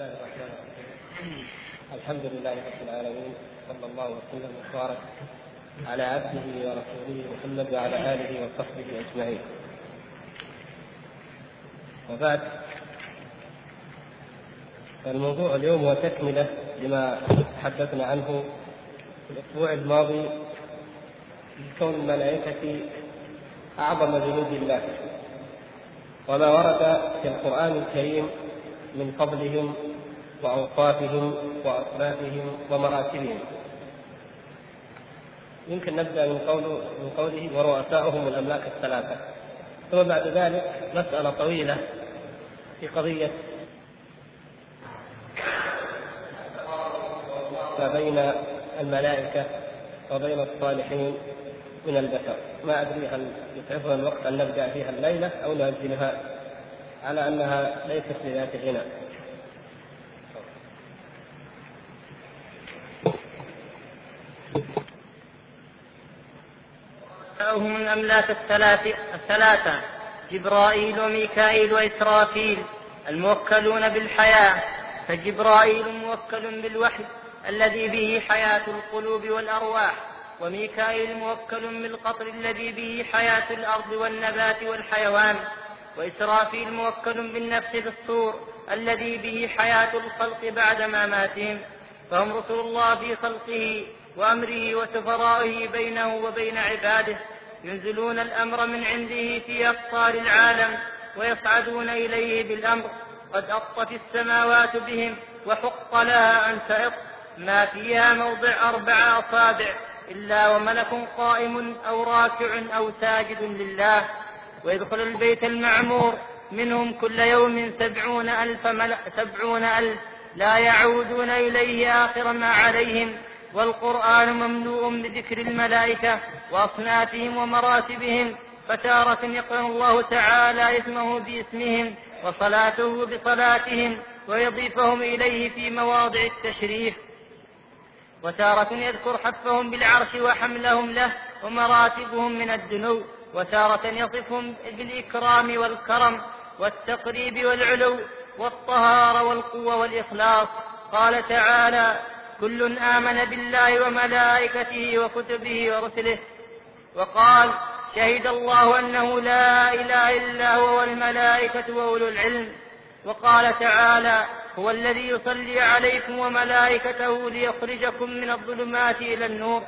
الله الرحمن الرحيم. الحمد لله رب العالمين صلى الله وسلم وبارك على عبده ورسوله محمد وعلى آله وصحبه أجمعين. وبعد الموضوع اليوم هو تكملة لما تحدثنا عنه في الأسبوع الماضي كون الملائكة أعظم جنود الله. وما ورد في القرآن الكريم من فضلهم وأوصافهم وأصنافهم ومراتبهم يمكن نبدأ من قوله من قوله ورؤساؤهم الأملاك الثلاثة ثم بعد ذلك مسألة طويلة في قضية ما بين الملائكة وبين الصالحين من البشر. ما أدري هل يسعفنا الوقت أن نبدأ فيها الليلة أو نؤجلها على أنها ليست لذات غنى. هم الأملاك الثلاثة جبرائيل وميكائيل وإسرافيل الموكلون بالحياة فجبرائيل موكل بالوحي الذي به حياة القلوب والأرواح وميكائيل موكل بالقطر الذي به حياة الأرض والنبات والحيوان وإسرافيل موكل بالنفس في الصور الذي به حياة الخلق بعد مماتهم فهم رسول الله في خلقه وأمره وسفرائه بينه وبين عباده ينزلون الأمر من عنده في أقطار العالم ويصعدون إليه بالأمر. قد أطت السماوات بهم وحق لها أن تئط ما فيها موضع أربع أصابع إلا وملك قائم أو راكع أو ساجد لله. ويدخل البيت المعمور منهم كل يوم سبعون ألف, ملأ سبعون ألف. لا يعودون إليه آخر ما عليهم. والقرآن مملوء بذكر الملائكة وأصنافهم ومراتبهم فتارة يقرأ الله تعالى اسمه باسمهم وصلاته بصلاتهم ويضيفهم إليه في مواضع التشريف. وتارة يذكر حفهم بالعرش وحملهم له ومراتبهم من الدنو وتارة يصفهم بالإكرام والكرم والتقريب والعلو والطهارة والقوة والإخلاص. قال تعالى كل آمن بالله وملائكته وكتبه ورسله وقال شهد الله أنه لا إله إلا هو والملائكة وأولو العلم وقال تعالى هو الذي يصلي عليكم وملائكته ليخرجكم من الظلمات إلى النور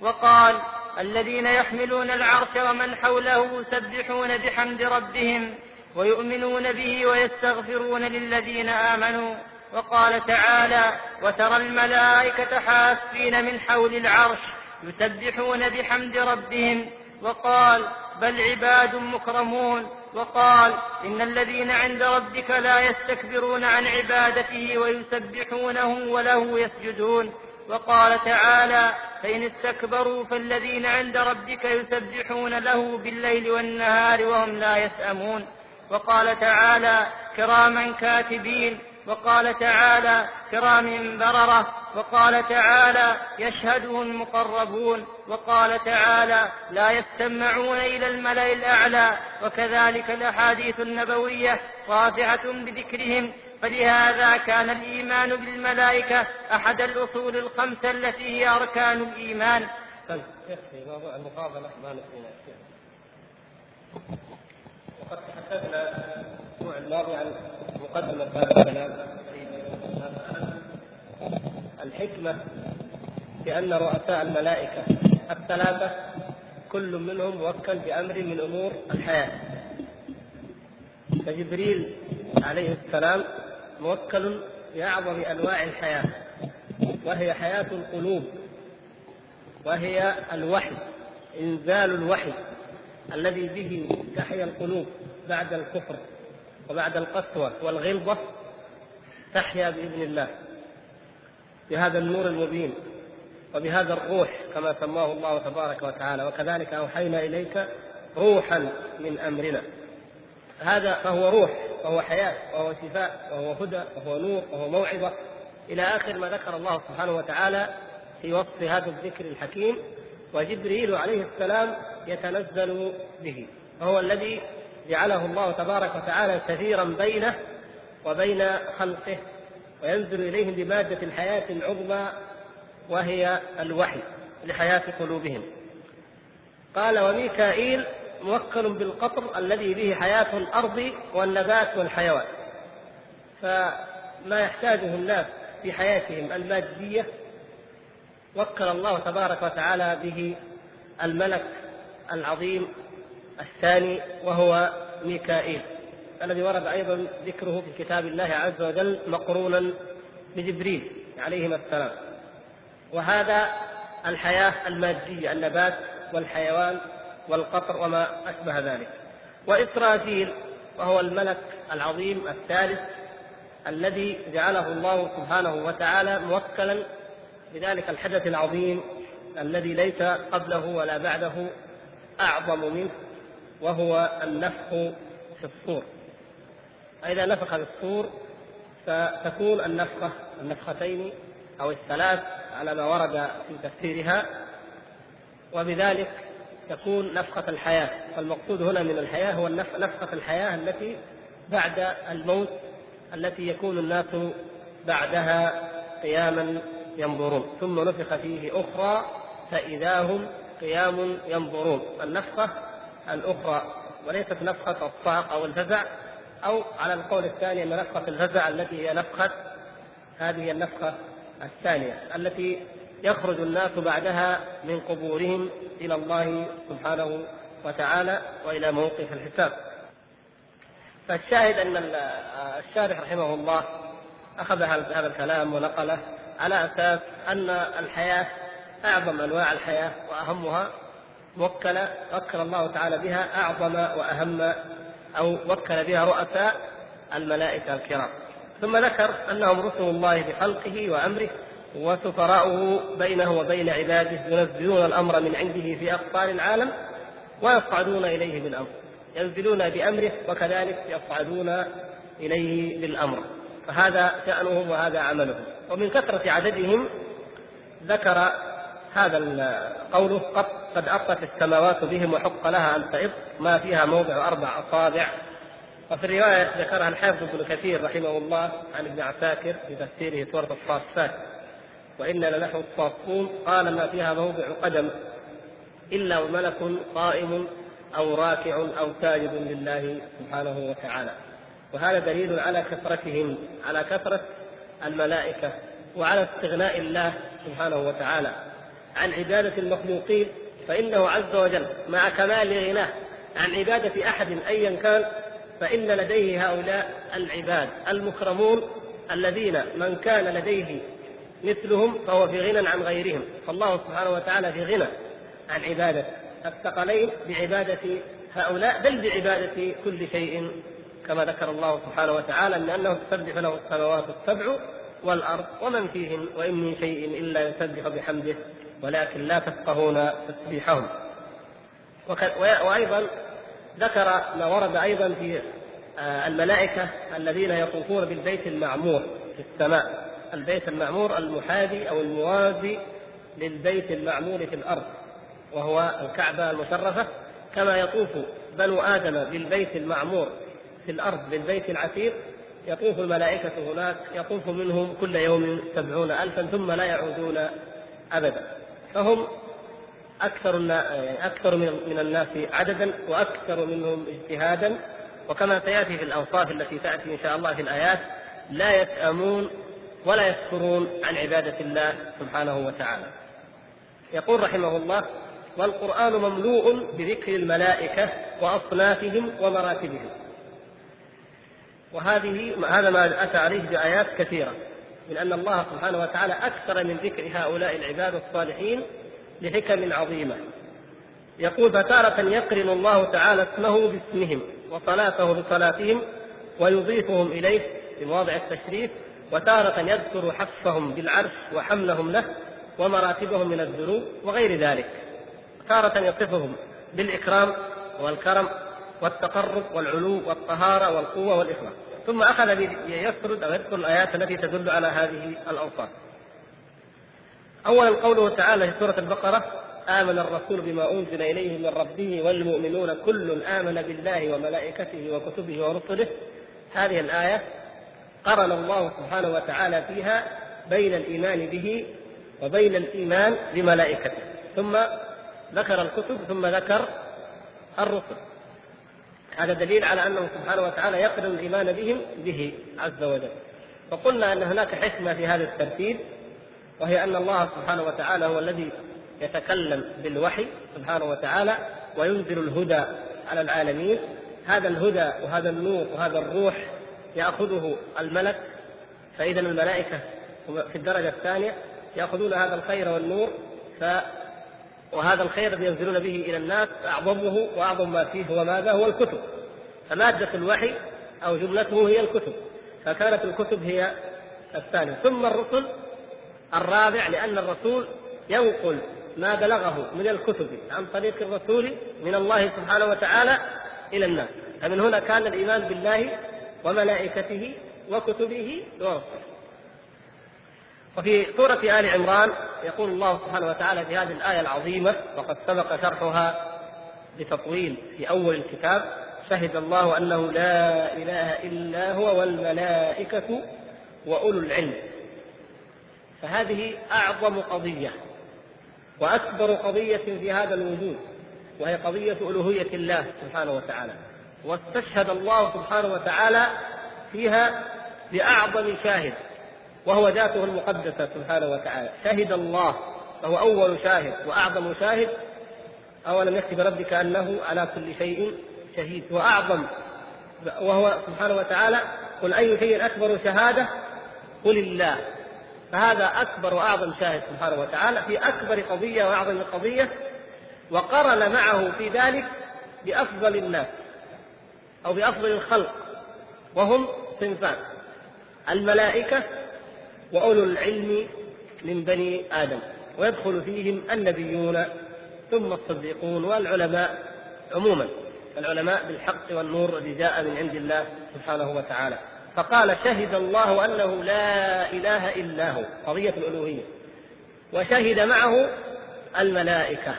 وقال الذين يحملون العرش ومن حوله يسبحون بحمد ربهم ويؤمنون به ويستغفرون للذين آمنوا وقال تعالى وترى الملائكة حافين من حول العرش يسبحون بحمد ربهم. وقال بل عباد مكرمون. وقال إن الذين عند ربك لا يستكبرون عن عبادته ويسبحونه وله يسجدون. وقال تعالى فإن استكبروا فالذين عند ربك يسبحون له بالليل والنهار وهم لا يسأمون. وقال تعالى كراما كاتبين. وقال تعالى كرام بررة وقال تعالى يشهده المقربون وقال تعالى لا يستمعون إلى الملأ الأعلى وكذلك الأحاديث النبوية رافعة بذكرهم فلهذا كان الإيمان بالملائكة أحد الأصول الخمسة التي هي أركان الإيمان. طيب يكفي موضوع المقابلة ما وقد تحدثنا الأسبوع الماضي عن مقدمة هذا الكلام. الحكمة في أن رؤساء الملائكة الثلاثة كل منهم موكل بأمر من أمور الحياة. فجبريل عليه السلام موكل بأعظم أنواع الحياة وهي حياة القلوب وهي الوحي إنزال الوحي الذي به تحيا القلوب بعد الكفر. وبعد القسوة والغلظة تحيا بإذن الله. بهذا النور المبين وبهذا الروح كما سماه الله تبارك وتعالى وكذلك أوحينا إليك روحا من أمرنا. هذا فهو روح وهو حياة وهو شفاء وهو هدى وهو نور وهو موعظة. إلى آخر ما ذكر الله سبحانه وتعالى في وصف هذا الذكر الحكيم وجبريل عليه السلام يتنزل به وهو الذي جعله الله تبارك وتعالى سفيرا بينه وبين خلقه وينزل إليهم بمادة الحياة العظمى وهي الوحي لحياة قلوبهم. قال وميكائيل موكل بالقطر الذي به حياة الأرض والنبات والحيوان. فما يحتاجه الناس في حياتهم المادية وكل الله تبارك وتعالى به الملك العظيم الثاني وهو ميكائيل الذي ورد أيضا ذكره في كتاب الله عز وجل مقرونا بجبريل عليهما السلام. وهذا الحياة المادية النبات والحيوان والقطر وما أشبه ذلك. وإسرافيل وهو الملك العظيم الثالث الذي جعله الله سبحانه وتعالى موكلا بذلك الحدث العظيم الذي ليس قبله ولا بعده أعظم منه. وهو النفخ في الصور. فإذا نفخ في الصور فتكون النفخة النفختين أو الثلاث على ما ورد في تفسيرها. وبذلك تكون نفخة الحياة. فالمقصود هنا من الحياة هو نفخة الحياة التي بعد الموت التي يكون الناس بعدها قياما ينظرون. ثم نفخ فيه أخرى فإذا هم قيام ينظرون. النفخة الأخرى وليست نفخة الصعق أو الفزع أو على القول الثاني أن نفخة الفزع التي هي نفخة هذه النفخة الثانية التي يخرج الناس بعدها من قبورهم إلى الله سبحانه وتعالى وإلى موقف الحساب. فالشاهد أن الشارح رحمه الله أخذ هذا الكلام ونقله على أساس أن الحياة أعظم أنواع الحياة وأهمها وكل وكل الله تعالى بها أعظم وأهم أو وكل بها رؤساء الملائكة الكرام. ثم ذكر أنهم رسل الله بخلقه وأمره وسفراؤه بينه وبين عباده ينزلون الأمر من عنده في أقطار العالم ويصعدون إليه بالأمر. ينزلون بأمره وكذلك يصعدون إليه بالأمر. فهذا شأنهم وهذا عملهم. ومن كثرة عددهم ذكر هذا قوله قد قد أطت السماوات بهم وحق لها أن تئط ما فيها موضع أربع أصابع. وفي الرواية ذكرها الحافظ ابن كثير رحمه الله عن ابن عساكر في تفسيره سورة الصافات. وإنا لنحن الصافون. قال ما فيها موضع قدم. إلا وملك قائم أو راكع أو ساجد لله سبحانه وتعالى. وهذا دليل على كثرتهم على كثرة الملائكة وعلى استغناء الله سبحانه وتعالى. عن عبادة المخلوقين فإنه عز وجل مع كمال غناه عن عبادة أحد أيا كان فإن لديه هؤلاء العباد المكرمون الذين من كان لديه مثلهم فهو في غنى عن غيرهم. فالله سبحانه وتعالى في غنى عن عبادة الثقلين بعبادة هؤلاء بل بعبادة كل شيء كما ذكر الله سبحانه وتعالى أن أنه تسبح له السماوات السبع والأرض ومن فيهن وإن من شيء إلا يسبح بحمده. ولكن لا تفقهون تسبيحهم وأيضا ذكر ما ورد أيضا في آه، الملائكة الذين يطوفون بالبيت المعمور في السماء. البيت المعمور المحاذي أو الموازي للبيت المعمور في الأرض وهو الكعبة المشرفة. كما يطوف بنو آدم بالبيت المعمور في الأرض بالبيت العتيق يطوف الملائكة هناك يطوف منهم كل يوم سبعون ألفا ثم لا يعودون أبدا. فهم أكثر يعني أكثر من الناس عددا وأكثر منهم اجتهادا. وكما سيأتي في الأوصاف التي تأتي إن شاء الله في الآيات لا يسأمون ولا يذكرون عن عبادة الله سبحانه وتعالى. يقول رحمه الله والقرآن مملوء بذكر الملائكة وأصنافهم ومراتبهم. وهذه هذا ما أتى عليه بآيات كثيرة. من أن الله سبحانه وتعالى أكثر من ذكر هؤلاء العباد الصالحين لحكم عظيمة. يقول فتارة يقرن الله تعالى اسمه باسمهم وصلاته بصلاتهم ويضيفهم إليه في مواضع التشريف وتارة يذكر حفهم بالعرش وحملهم له ومراتبهم من الذنوب وغير ذلك. تارة يصفهم بالإكرام والكرم والتقرب والعلو والطهارة والقوة والإخلاص. ثم أخذ يسرد أو يذكر الآيات التي تدل على هذه الأوصاف. أولا قوله تعالى في سورة البقرة آمن الرسول بما أنزل إليه من ربه والمؤمنون كل آمن بالله وملائكته وكتبه ورسله. هذه الآية قرن الله سبحانه وتعالى فيها بين الإيمان به وبين الإيمان بملائكته. ثم ذكر الكتب ثم ذكر الرسل. هذا دليل على أنه سبحانه وتعالى يقرن الإيمان بهم به عز وجل. فقلنا أن هناك حكمة في هذا الترتيب وهي أن الله سبحانه وتعالى هو الذي يتكلم بالوحي سبحانه وتعالى وينزل الهدى على العالمين. هذا الهدى وهذا النور وهذا الروح يأخذه الملك فإذا الملائكة في الدرجة الثانية يأخذون هذا الخير والنور ف وهذا الخير الذي ينزلون به إلى الناس أعظمه وأعظم ما فيه هو ماذا؟ هو الكتب. فمادة الوحي أو جملته هي الكتب. فكانت الكتب هي الثانية. ثم الرسل الرابع لأن الرسول ينقل ما بلغه من الكتب عن طريق الرسول من الله سبحانه وتعالى إلى الناس. فمن هنا كان الإيمان بالله وملائكته وكتبه ورسله. وفي سورة آل عمران يقول الله سبحانه وتعالى في هذه الآية العظيمة وقد سبق شرحها بتطويل في أول الكتاب شهد الله أنه لا إله إلا هو والملائكة وأولو العلم فهذه أعظم قضية وأكبر قضية في هذا الوجود وهي قضية ألوهية الله سبحانه وتعالى. واستشهد الله سبحانه وتعالى فيها بأعظم شاهد. وهو ذاته المقدسة سبحانه وتعالى. شهد الله فهو أول شاهد وأعظم شاهد. أولم يكتب بربك أنه على كل شيء شهيد. وأعظم وهو سبحانه وتعالى قل أي شيء أكبر شهادة؟ قل الله. فهذا أكبر وأعظم شاهد سبحانه وتعالى في أكبر قضية وأعظم قضية وقرن معه في ذلك بأفضل الناس أو بأفضل الخلق وهم صنفان. الملائكة وأولو العلم من بني آدم ويدخل فيهم النبيون ثم الصديقون والعلماء عموما العلماء بالحق والنور الذي جاء من عند الله سبحانه وتعالى. فقال شهد الله أنه لا إله إلا هو قضية الألوهية. وشهد معه الملائكة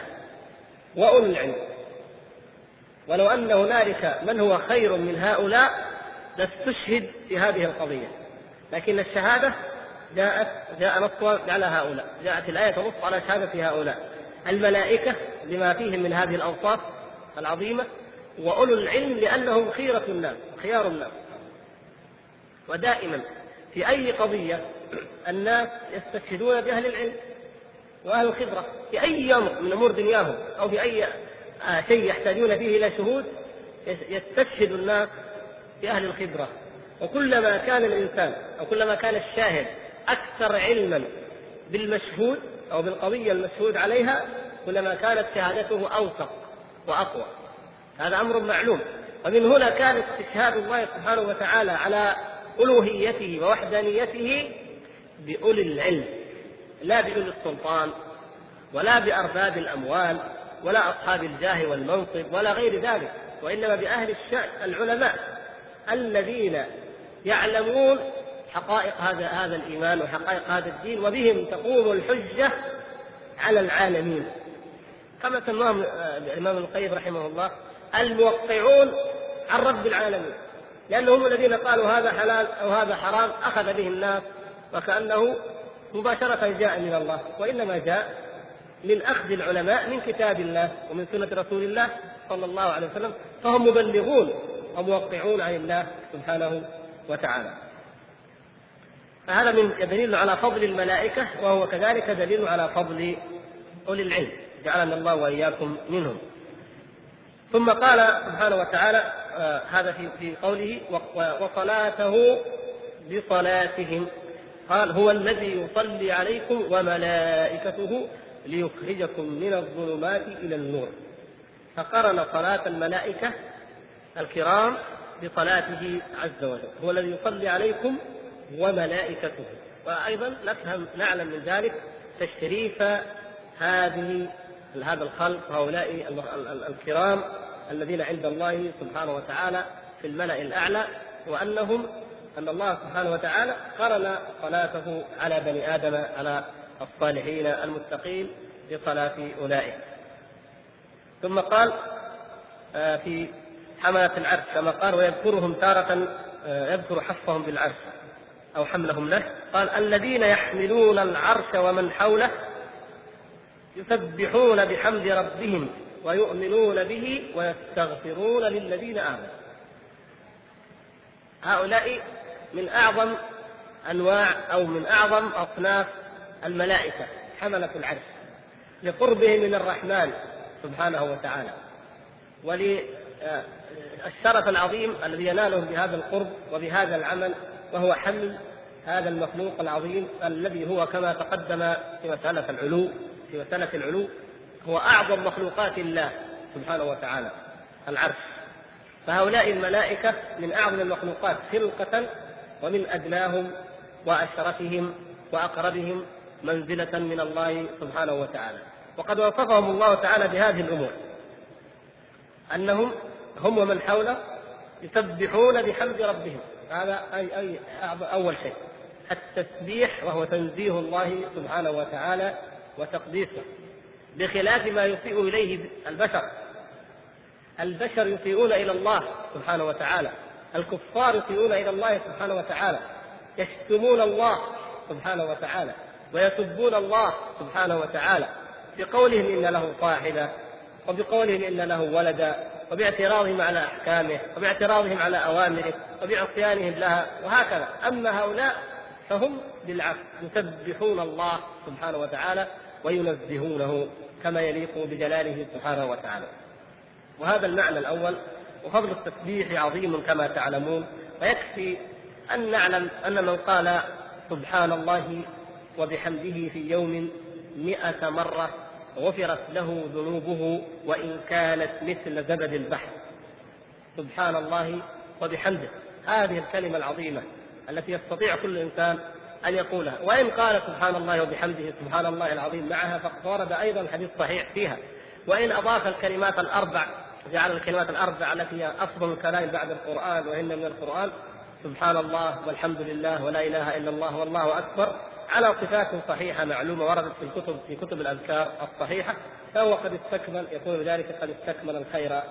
وأولو العلم. ولو أن هنالك من هو خير من هؤلاء لاستشهد في هذه القضية. لكن الشهادة جاءت جاء نص على هؤلاء جاءت الآية تنص على شهادة هؤلاء. الملائكة لما فيهم من هذه الأوصاف العظيمة وأولو العلم لأنهم خيرة الناس خيار الناس. ودائما في أي قضية الناس يستشهدون بأهل العلم وأهل الخبرة في أي أمر من أمور دنياهم أو في أي آه، شيء يحتاجون فيه إلى شهود يستشهد الناس بأهل الخبرة. وكلما كان الإنسان أو كلما كان الشاهد أكثر علما بالمشهود أو بالقضية المشهود عليها كلما كانت شهادته أوثق وأقوى. هذا أمر معلوم. ومن هنا كان استشهاد الله سبحانه وتعالى على ألوهيته ووحدانيته بأولي العلم لا بأولي السلطان ولا بأرباب الأموال ولا أصحاب الجاه والمنصب ولا غير ذلك وإنما بأهل الشأن العلماء الذين يعلمون حقائق هذا هذا الإيمان وحقائق هذا الدين وبهم تقوم الحجة على العالمين. كما سماهم الإمام القيم رحمه الله الموقعون عن رب العالمين. لأنهم الذين قالوا هذا حلال أو هذا حرام أخذ به الناس وكأنه مباشرة جاء من الله وإنما جاء من أخذ العلماء من كتاب الله ومن سنة رسول الله صلى الله عليه وسلم فهم مبلغون وموقعون عن الله سبحانه وتعالى. فهذا من دليل على فضل الملائكة وهو كذلك دليل على فضل أولي العلم. جعلنا الله وإياكم منهم. ثم قال سبحانه وتعالى آه هذا في في قوله وصلاته بصلاتهم. قال هو الذي يصلي عليكم وملائكته ليخرجكم من الظلمات إلى النور. فقرن صلاة الملائكة الكرام بصلاته عز وجل. هو الذي يصلي عليكم وملائكته. وأيضا نفهم نعلم من ذلك تشريف هذه هذا الخلق هؤلاء الكرام الذين عند الله سبحانه وتعالى في الملأ الأعلى وأنهم أن الله سبحانه وتعالى قرن صلاته على بني آدم على الصالحين المتقين بصلاة أولئك. ثم قال آه، في حملة العرش كما قال ويذكرهم تارة آه، يذكر حفهم بالعرش. أو حملهم له قال الذين يحملون العرش ومن حوله يسبحون بحمد ربهم ويؤمنون به ويستغفرون للذين آمنوا. هؤلاء من أعظم أنواع أو من أعظم أصناف الملائكة حملة العرش لقربه من الرحمن سبحانه وتعالى وللشرف العظيم الذي ينالهم بهذا القرب وبهذا العمل وهو حمل هذا المخلوق العظيم الذي هو كما تقدم في مسألة العلو في مسألة العلو هو أعظم مخلوقات الله سبحانه وتعالى العرش. فهؤلاء الملائكة من أعظم المخلوقات خلقة ومن أدناهم وأشرفهم وأقربهم منزلة من الله سبحانه وتعالى. وقد وصفهم الله تعالى بهذه الأمور أنهم هم ومن حوله يسبحون بحمد ربهم. هذا أي أي أول شيء. التسبيح وهو تنزيه الله سبحانه وتعالى وتقديسه بخلاف ما يسيء إليه البشر. البشر يسيئون إلى الله سبحانه وتعالى الكفار يسيئون إلى الله سبحانه وتعالى يشتمون الله سبحانه وتعالى ويسبون الله سبحانه وتعالى بقولهم إن له صاحبة وبقولهم إن له ولدا وباعتراضهم على أحكامه وباعتراضهم على أوامره. وبعصيانهم لها وهكذا. أما هؤلاء فهم بالعكس يسبحون الله سبحانه وتعالى وينزهونه كما يليق بجلاله سبحانه وتعالى. وهذا المعنى الأول وفضل التسبيح عظيم كما تعلمون. ويكفي أن نعلم أن من قال سبحان الله وبحمده في يوم مئة مرة غفرت له ذنوبه وإن كانت مثل زبد البحر. سبحان الله وبحمده. هذه الكلمة العظيمة التي يستطيع كل إنسان أن يقولها. وإن قال سبحان الله وبحمده سبحان الله العظيم معها فقد ورد أيضا حديث صحيح فيها. وإن أضاف الكلمات الأربع جعل الكلمات الأربع التي هي أفضل الكلام بعد القرآن وإن من القرآن سبحان الله والحمد لله ولا إله إلا الله والله أكبر على صفات صحيحة معلومة وردت في الكتب في كتب الأذكار الصحيحة فهو قد استكمل يكون ذلك قد استكمل الخير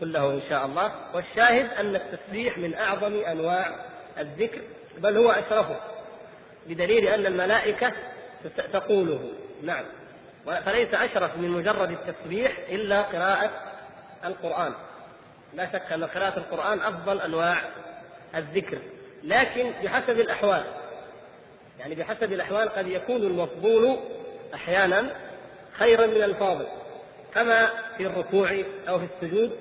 كله إن شاء الله. والشاهد أن التسبيح من أعظم أنواع الذكر بل هو أشرفه بدليل أن الملائكة تقوله. نعم. فليس أشرف من مجرد التسبيح إلا قراءة القرآن. لا شك أن قراءة القرآن أفضل أنواع الذكر. لكن بحسب الأحوال يعني بحسب الأحوال قد يكون المفضول أحيانا خيرا من الفاضل كما في الركوع أو في السجود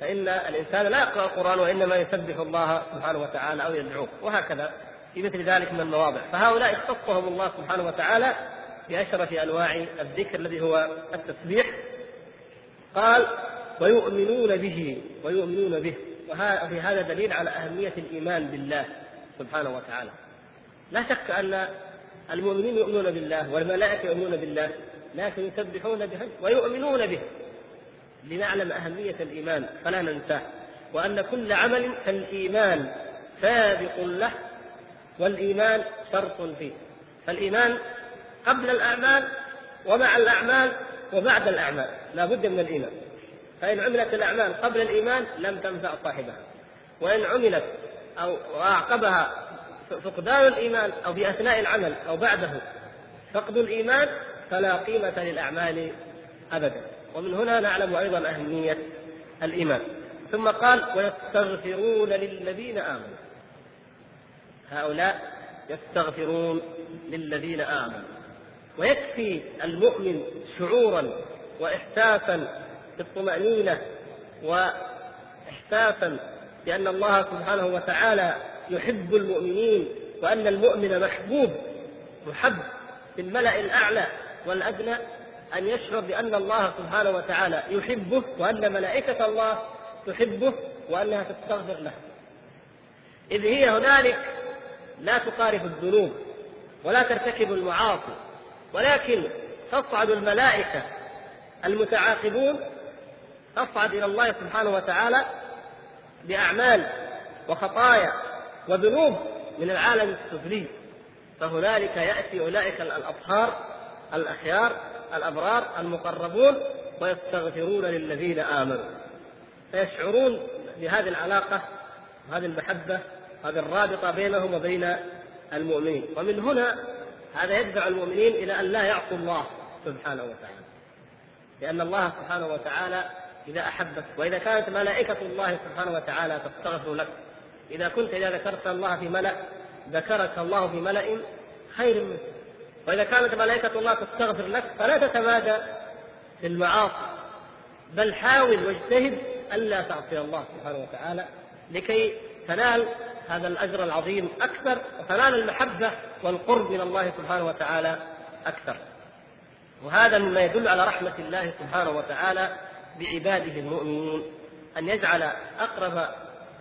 فإن الإنسان لا يقرأ القرآن وإنما يسبح الله سبحانه وتعالى أو يدعوه وهكذا في مثل ذلك من المواضع. فهؤلاء اختصهم الله سبحانه وتعالى بأشرف أنواع الذكر الذي هو التسبيح. قال ويؤمنون به ويؤمنون به. وفي هذا دليل على أهمية الإيمان بالله سبحانه وتعالى. لا شك أن المؤمنين يؤمنون بالله والملائكة يؤمنون بالله لكن يسبحون به ويؤمنون به. لنعلم أهمية الإيمان فلا ننساه وأن كل عمل كالإيمان سابق له والإيمان شرط فيه. فالإيمان قبل الأعمال ومع الأعمال وبعد الأعمال لا بد من الإيمان. فإن عملت الأعمال قبل الإيمان لم تنفع صاحبها. وإن عملت أو أعقبها فقدان الإيمان أو في أثناء العمل أو بعده فقد الإيمان فلا قيمة للأعمال أبدا. ومن هنا نعلم أيضا أهمية الإيمان. ثم قال ويستغفرون للذين آمنوا. هؤلاء يستغفرون للذين آمنوا. ويكفي المؤمن شعورا وإحساسا بالطمأنينة وإحساسا بأن الله سبحانه وتعالى يحب المؤمنين وأن المؤمن محبوب محب في الملأ الأعلى والأدنى. أن يشعر بأن الله سبحانه وتعالى يحبه وأن ملائكة الله تحبه وأنها تستغفر له. إذ هي هنالك لا تقارف الذنوب ولا ترتكب المعاصي ولكن تصعد الملائكة المتعاقبون تصعد إلى الله سبحانه وتعالى بأعمال وخطايا وذنوب من العالم السفلي. فهنالك يأتي أولئك الأطهار الأخيار الأبرار المقربون ويستغفرون للذين آمنوا. فيشعرون بهذه العلاقة وهذه المحبة هذه الرابطة بينهم وبين المؤمنين. ومن هنا هذا يدفع المؤمنين إلى أن لا يعصوا الله سبحانه وتعالى. لأن الله سبحانه وتعالى إذا أحبك وإذا كانت ملائكة الله سبحانه وتعالى تستغفر لك. إذا كنت إذا ذكرت الله في ملأ ذكرك الله في ملأ خير منه وإذا كانت ملائكة الله تستغفر لك فلا تتمادى في المعاصي بل حاول واجتهد ألا تعصي الله سبحانه وتعالى لكي تنال هذا الأجر العظيم أكثر وتنال المحبة والقرب من الله سبحانه وتعالى أكثر. وهذا مما يدل على رحمة الله سبحانه وتعالى بعباده المؤمنين أن يجعل أقرب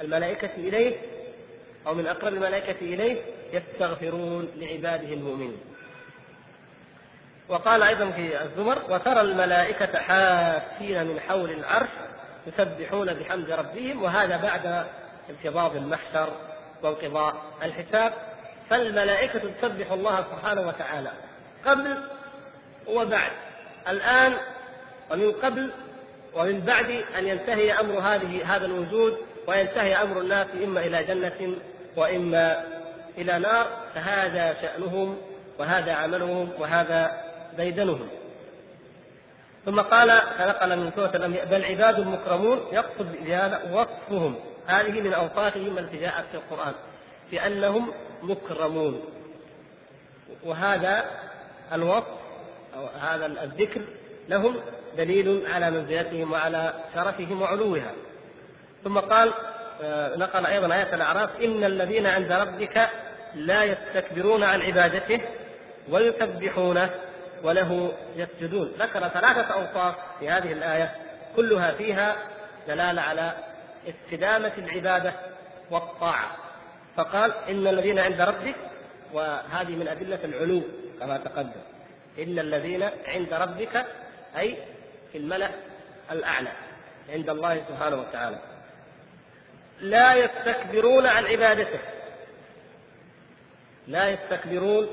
الملائكة إليه أو من أقرب الملائكة إليه يستغفرون لعباده المؤمنين. وقال أيضا في الزمر وترى الملائكة حافين من حول العرش يسبحون بحمد ربهم وهذا بعد انقضاض المحشر وانقضاء الحساب. فالملائكة تسبح الله سبحانه وتعالى قبل وبعد. الآن ومن قبل ومن بعد أن ينتهي أمر هذه هذا الوجود وينتهي أمر الناس إما إلى جنة وإما إلى نار فهذا شأنهم وهذا عملهم وهذا ديدنهم ثم قال فنقل من سورة الأنبياء بل عباد مكرمون يقصد بهذا وصفهم. هذه من أوصافهم التي جاءت في القرآن بأنهم مكرمون. وهذا الوصف أو هذا الذكر لهم دليل على منزلتهم وعلى شرفهم وعلوها. ثم قال آه، نقل أيضا آية الأعراف إن الذين عند ربك لا يستكبرون عن عبادته ويسبحونه. وله يسجدون. ذكر ثلاثة أوصاف في هذه الآية كلها فيها دلالة على استدامة العبادة والطاعة. فقال إن الذين عند ربك وهذه من أدلة العلو كما تقدم إن الذين عند ربك أي في الملأ الأعلى عند الله سبحانه وتعالى. لا يستكبرون عن عبادته. لا يستكبرون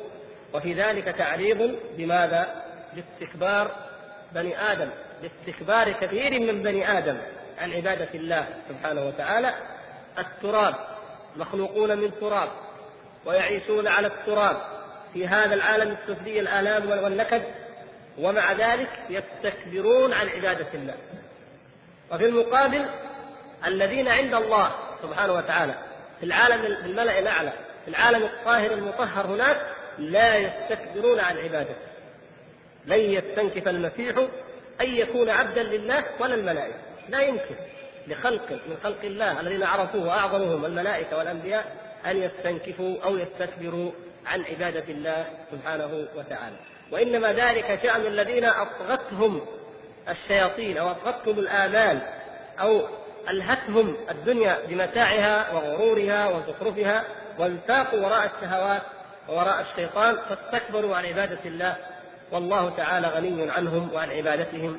وفي ذلك تعريض بماذا؟ باستكبار بني آدم باستكبار كثير من بني آدم عن عبادة الله سبحانه وتعالى. التراب مخلوقون من تراب ويعيشون على التراب. في هذا العالم السفلي الآلام والنكد. ومع ذلك يستكبرون عن عبادة الله. وفي المقابل الذين عند الله سبحانه وتعالى في العالم الملأ الأعلى في العالم الطاهر المطهر هناك لا يستكبرون عن عبادته. لن يستنكف المسيح أن يكون عبدا لله ولا الملائكة. لا يمكن لخلق من خلق الله الذين عرفوه وأعظمهم الملائكة والأنبياء أن يستنكفوا أو يستكبروا عن عبادة الله سبحانه وتعالى. وإنما ذلك شأن الذين أطغتهم الشياطين أو أطغتهم الآمال أو ألهتهم الدنيا بمتاعها وغرورها وزخرفها وانساقوا وراء الشهوات ووراء الشيطان فاستكبروا عن عبادة الله. والله تعالى غني عنهم وعن عبادتهم.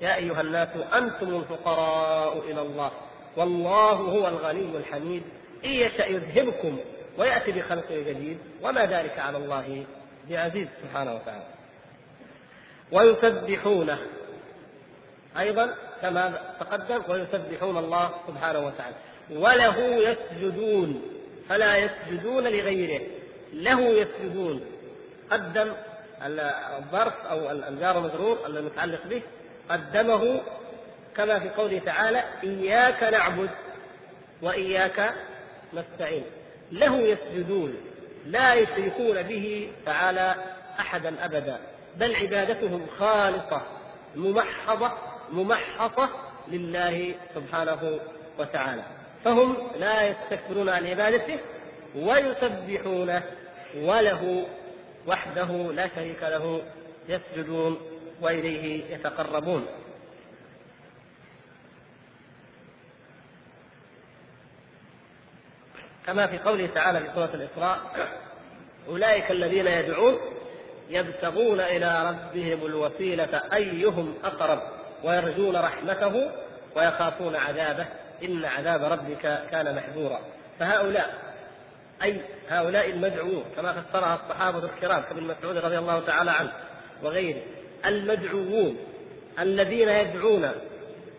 يا أيها الناس أنتم الفقراء إلى الله. والله هو الغني الحميد. إن يشأ يذهبكم ويأتي بخلق جديد. وما ذلك على الله بعزيز. سبحانه وتعالى. ويسبحونه. أيضا كما تقدم ويسبحون الله سبحانه وتعالى. وله يسجدون. فلا يسجدون لغيره. له يسجدون قدم الظرف أو الجار المجرور المتعلق به قدمه كما في قوله تعالى إياك نعبد وإياك نستعين. له يسجدون لا يشركون به تعالى أحدا أبدا بل عبادتهم خالصة ممحضة ممحصة لله سبحانه وتعالى. فهم لا يستكبرون عن عبادته ويسبحونه. وله وحده لا شريك له يسجدون وإليه يتقربون. كما في قوله تعالى في سورة الإسراء أولئك الذين يدعون يبتغون إلى ربهم الوسيلة أيهم أقرب ويرجون رحمته ويخافون عذابه. إن عذاب ربك كان محذورا. فهؤلاء أي هؤلاء المدعوون كما فسرها الصحابة الكرام كابن مسعود رضي الله تعالى عنه وغيره المدعوون الذين يدعون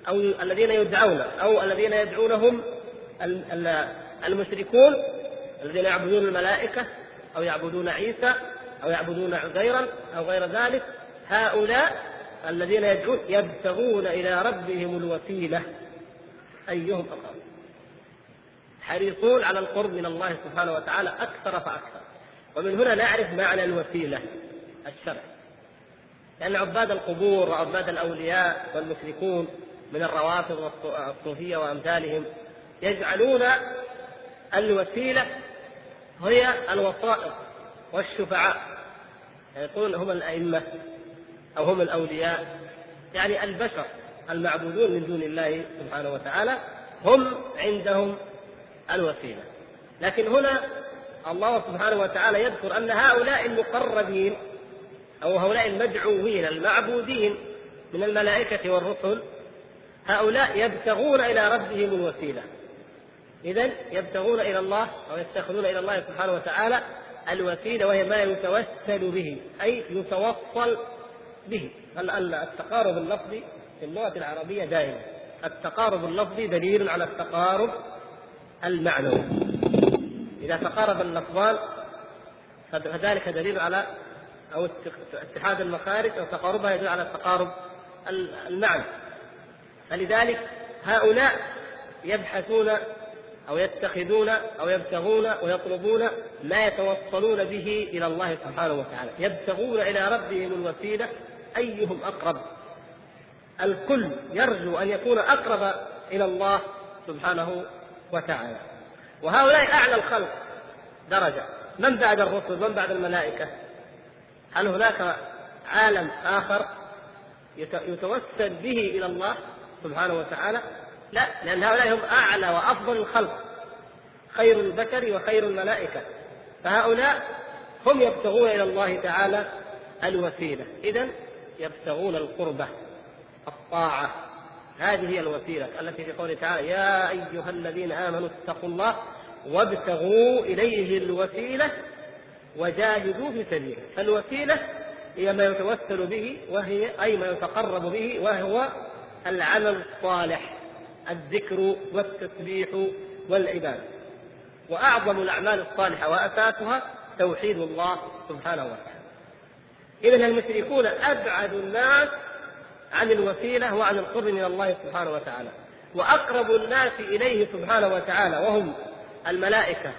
أو الذين يدعون أو الذين يدعونهم المشركون الذين يعبدون الملائكة أو يعبدون عيسى أو يعبدون عزيرا أو غير ذلك هؤلاء الذين يدعون يبتغون إلى ربهم الوسيلة أيهم أقرب؟ حريصون على القرب من الله سبحانه وتعالى أكثر فأكثر. ومن هنا نعرف معنى الوسيلة الشرعي لأن عباد القبور وعباد الأولياء والمشركون من الروافض والصوفية وأمثالهم يجعلون الوسيلة هي الوسائط والشفعاء. يقول هم الأئمة أو هم الأولياء. يعني البشر المعبودون من دون الله سبحانه وتعالى هم عندهم الوسيلة. لكن هنا الله سبحانه وتعالى يذكر أن هؤلاء المقربين أو هؤلاء المدعوين المعبودين من الملائكة والرسل هؤلاء يبتغون إلى ربهم الوسيلة. إذا يبتغون إلى الله أو يتخذون إلى الله سبحانه وتعالى الوسيلة وهي ما يتوسل به أي يتوصل به. التقارب اللفظي في اللغة العربية دائما التقارب اللفظي دليل على التقارب المعنوي. إذا تقارب اللفظان فذلك دليل على أو اتحاد المخارج أو تقاربها يدل على التقارب المعنى. فلذلك هؤلاء يبحثون أو يتخذون أو يبتغون ويطلبون ما يتوصلون به إلى الله سبحانه وتعالى. يبتغون إلى ربهم الوسيلة أيهم أقرب؟ الكل يرجو أن يكون أقرب إلى الله سبحانه وتعالى. وهؤلاء أعلى الخلق درجة. من بعد الرسل؟ من بعد الملائكة؟ هل هناك عالم آخر يتوسل به إلى الله سبحانه وتعالى؟ لا لأن هؤلاء هم أعلى وأفضل الخلق. خير البشر وخير الملائكة. فهؤلاء هم يبتغون إلى الله تعالى الوسيلة. إذا يبتغون القربة الطاعة. هذه هي الوسيلة التي في قوله تعالى يا أيها الذين آمنوا اتقوا الله وابتغوا إليه الوسيلة وجاهدوا في سبيله. فالوسيلة هي ما يتوسل به وهي أي ما يتقرب به وهو العمل الصالح الذكر والتسبيح والعبادة. وأعظم الأعمال الصالحة وأساسها توحيد الله سبحانه وتعالى. إذا المشركون أبعد الناس عن الوسيلة وعن القرب من الله سبحانه وتعالى. وأقرب الناس إليه سبحانه وتعالى وهم الملائكة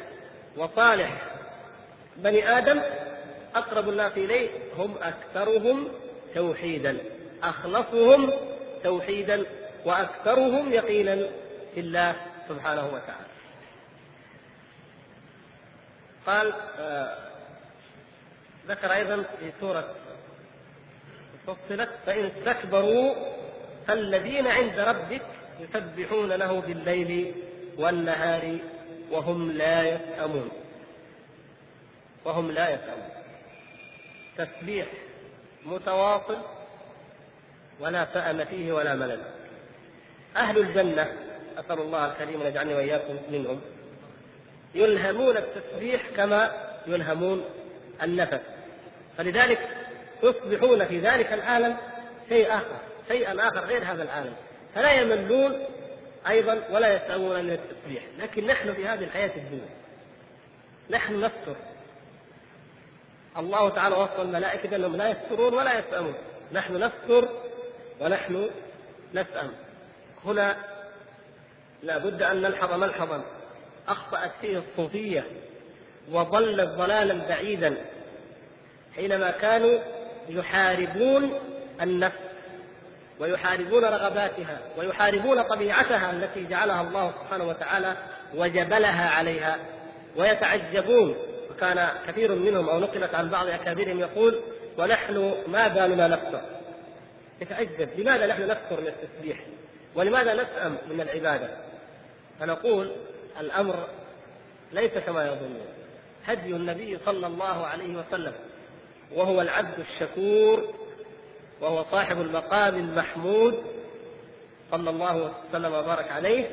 وصالح بني آدم أقرب الناس إليه هم أكثرهم توحيدا. أخلصهم توحيدا وأكثرهم يقينا في الله سبحانه وتعالى. قال آه ذكر أيضا في سورة فصلت فإن استكبروا فالذين عند ربك يسبحون له بالليل والنهار وهم لا يسأمون. وهم لا يسأمون. تسبيح متواصل ولا سأم فيه ولا ملل. أهل الجنة أسأل الله الكريم أن يجعلني وإياكم منهم يلهمون التسبيح كما يلهمون النفس. فلذلك يصبحون في ذلك العالم شيء آخر شيئا آخر غير هذا العالم. فلا يملون أيضا ولا يسأمون من التسبيح. لكن نحن في هذه الحياة الدنيا نحن نستر الله تعالى وصف الملائكة بأنهم لا يسترون ولا يسأمون نحن نستر ونحن نسأم هنا لا بد أن نلحظ ملحظا. أخطأت فيه الصوفية وضلت ضلالا بعيدا. حينما كانوا يحاربون النفس ويحاربون رغباتها ويحاربون طبيعتها التي جعلها الله سبحانه وتعالى وجبلها عليها ويتعجبون. وكان كثير منهم أو نقلت عن بعض أكابرهم يقول ونحن ما بالنا نكثر يتعجب. لماذا نحن نكثر من التسبيح؟ ولماذا نسأم من العبادة؟ فنقول الأمر ليس كما يظنون. هدي النبي صلى الله عليه وسلم. وهو العبد الشكور وهو صاحب المقام المحمود صلى الله وسلم وبارك عليه.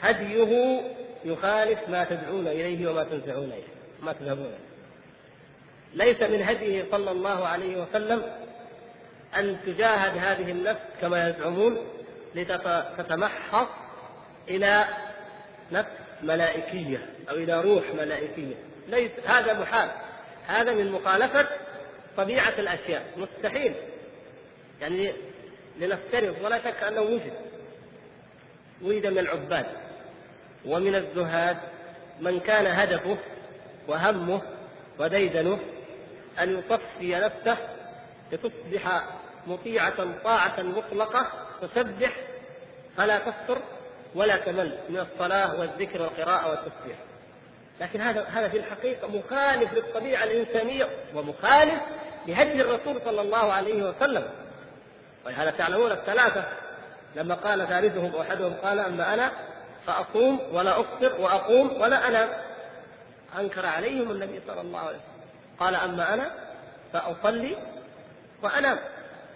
هديه يخالف ما تدعون إليه وما تنزعون إليه ما تذهبون ليس من هديه صلى الله عليه وسلم أن تجاهد هذه النفس كما يزعمون لتتمحص إلى نفس ملائكية أو إلى روح ملائكية. ليس هذا محال. هذا من مخالفة طبيعة الأشياء. مستحيل. يعني لنفترض ولا شك أنه وجد. وجد من العباد. ومن الزهاد من كان هدفه وهمه وديدنه أن يصفي نفسه لتصبح مطيعة طاعة مطلقة تسبح فلا تفتر ولا تمل من الصلاة والذكر والقراءة والتسبيح. لكن هذا هذا في الحقيقة مخالف للطبيعة الإنسانية ومخالف لهدي الرسول صلى الله عليه وسلم. ولهذا تعلمون الثلاثة. لما قال ثالثهم أحدهم قال أما أنا فأصوم ولا أفطر وأقوم ولا أنام أنكر عليهم النبي صلى الله عليه وسلم. قال أما أنا فأصلي وأنام.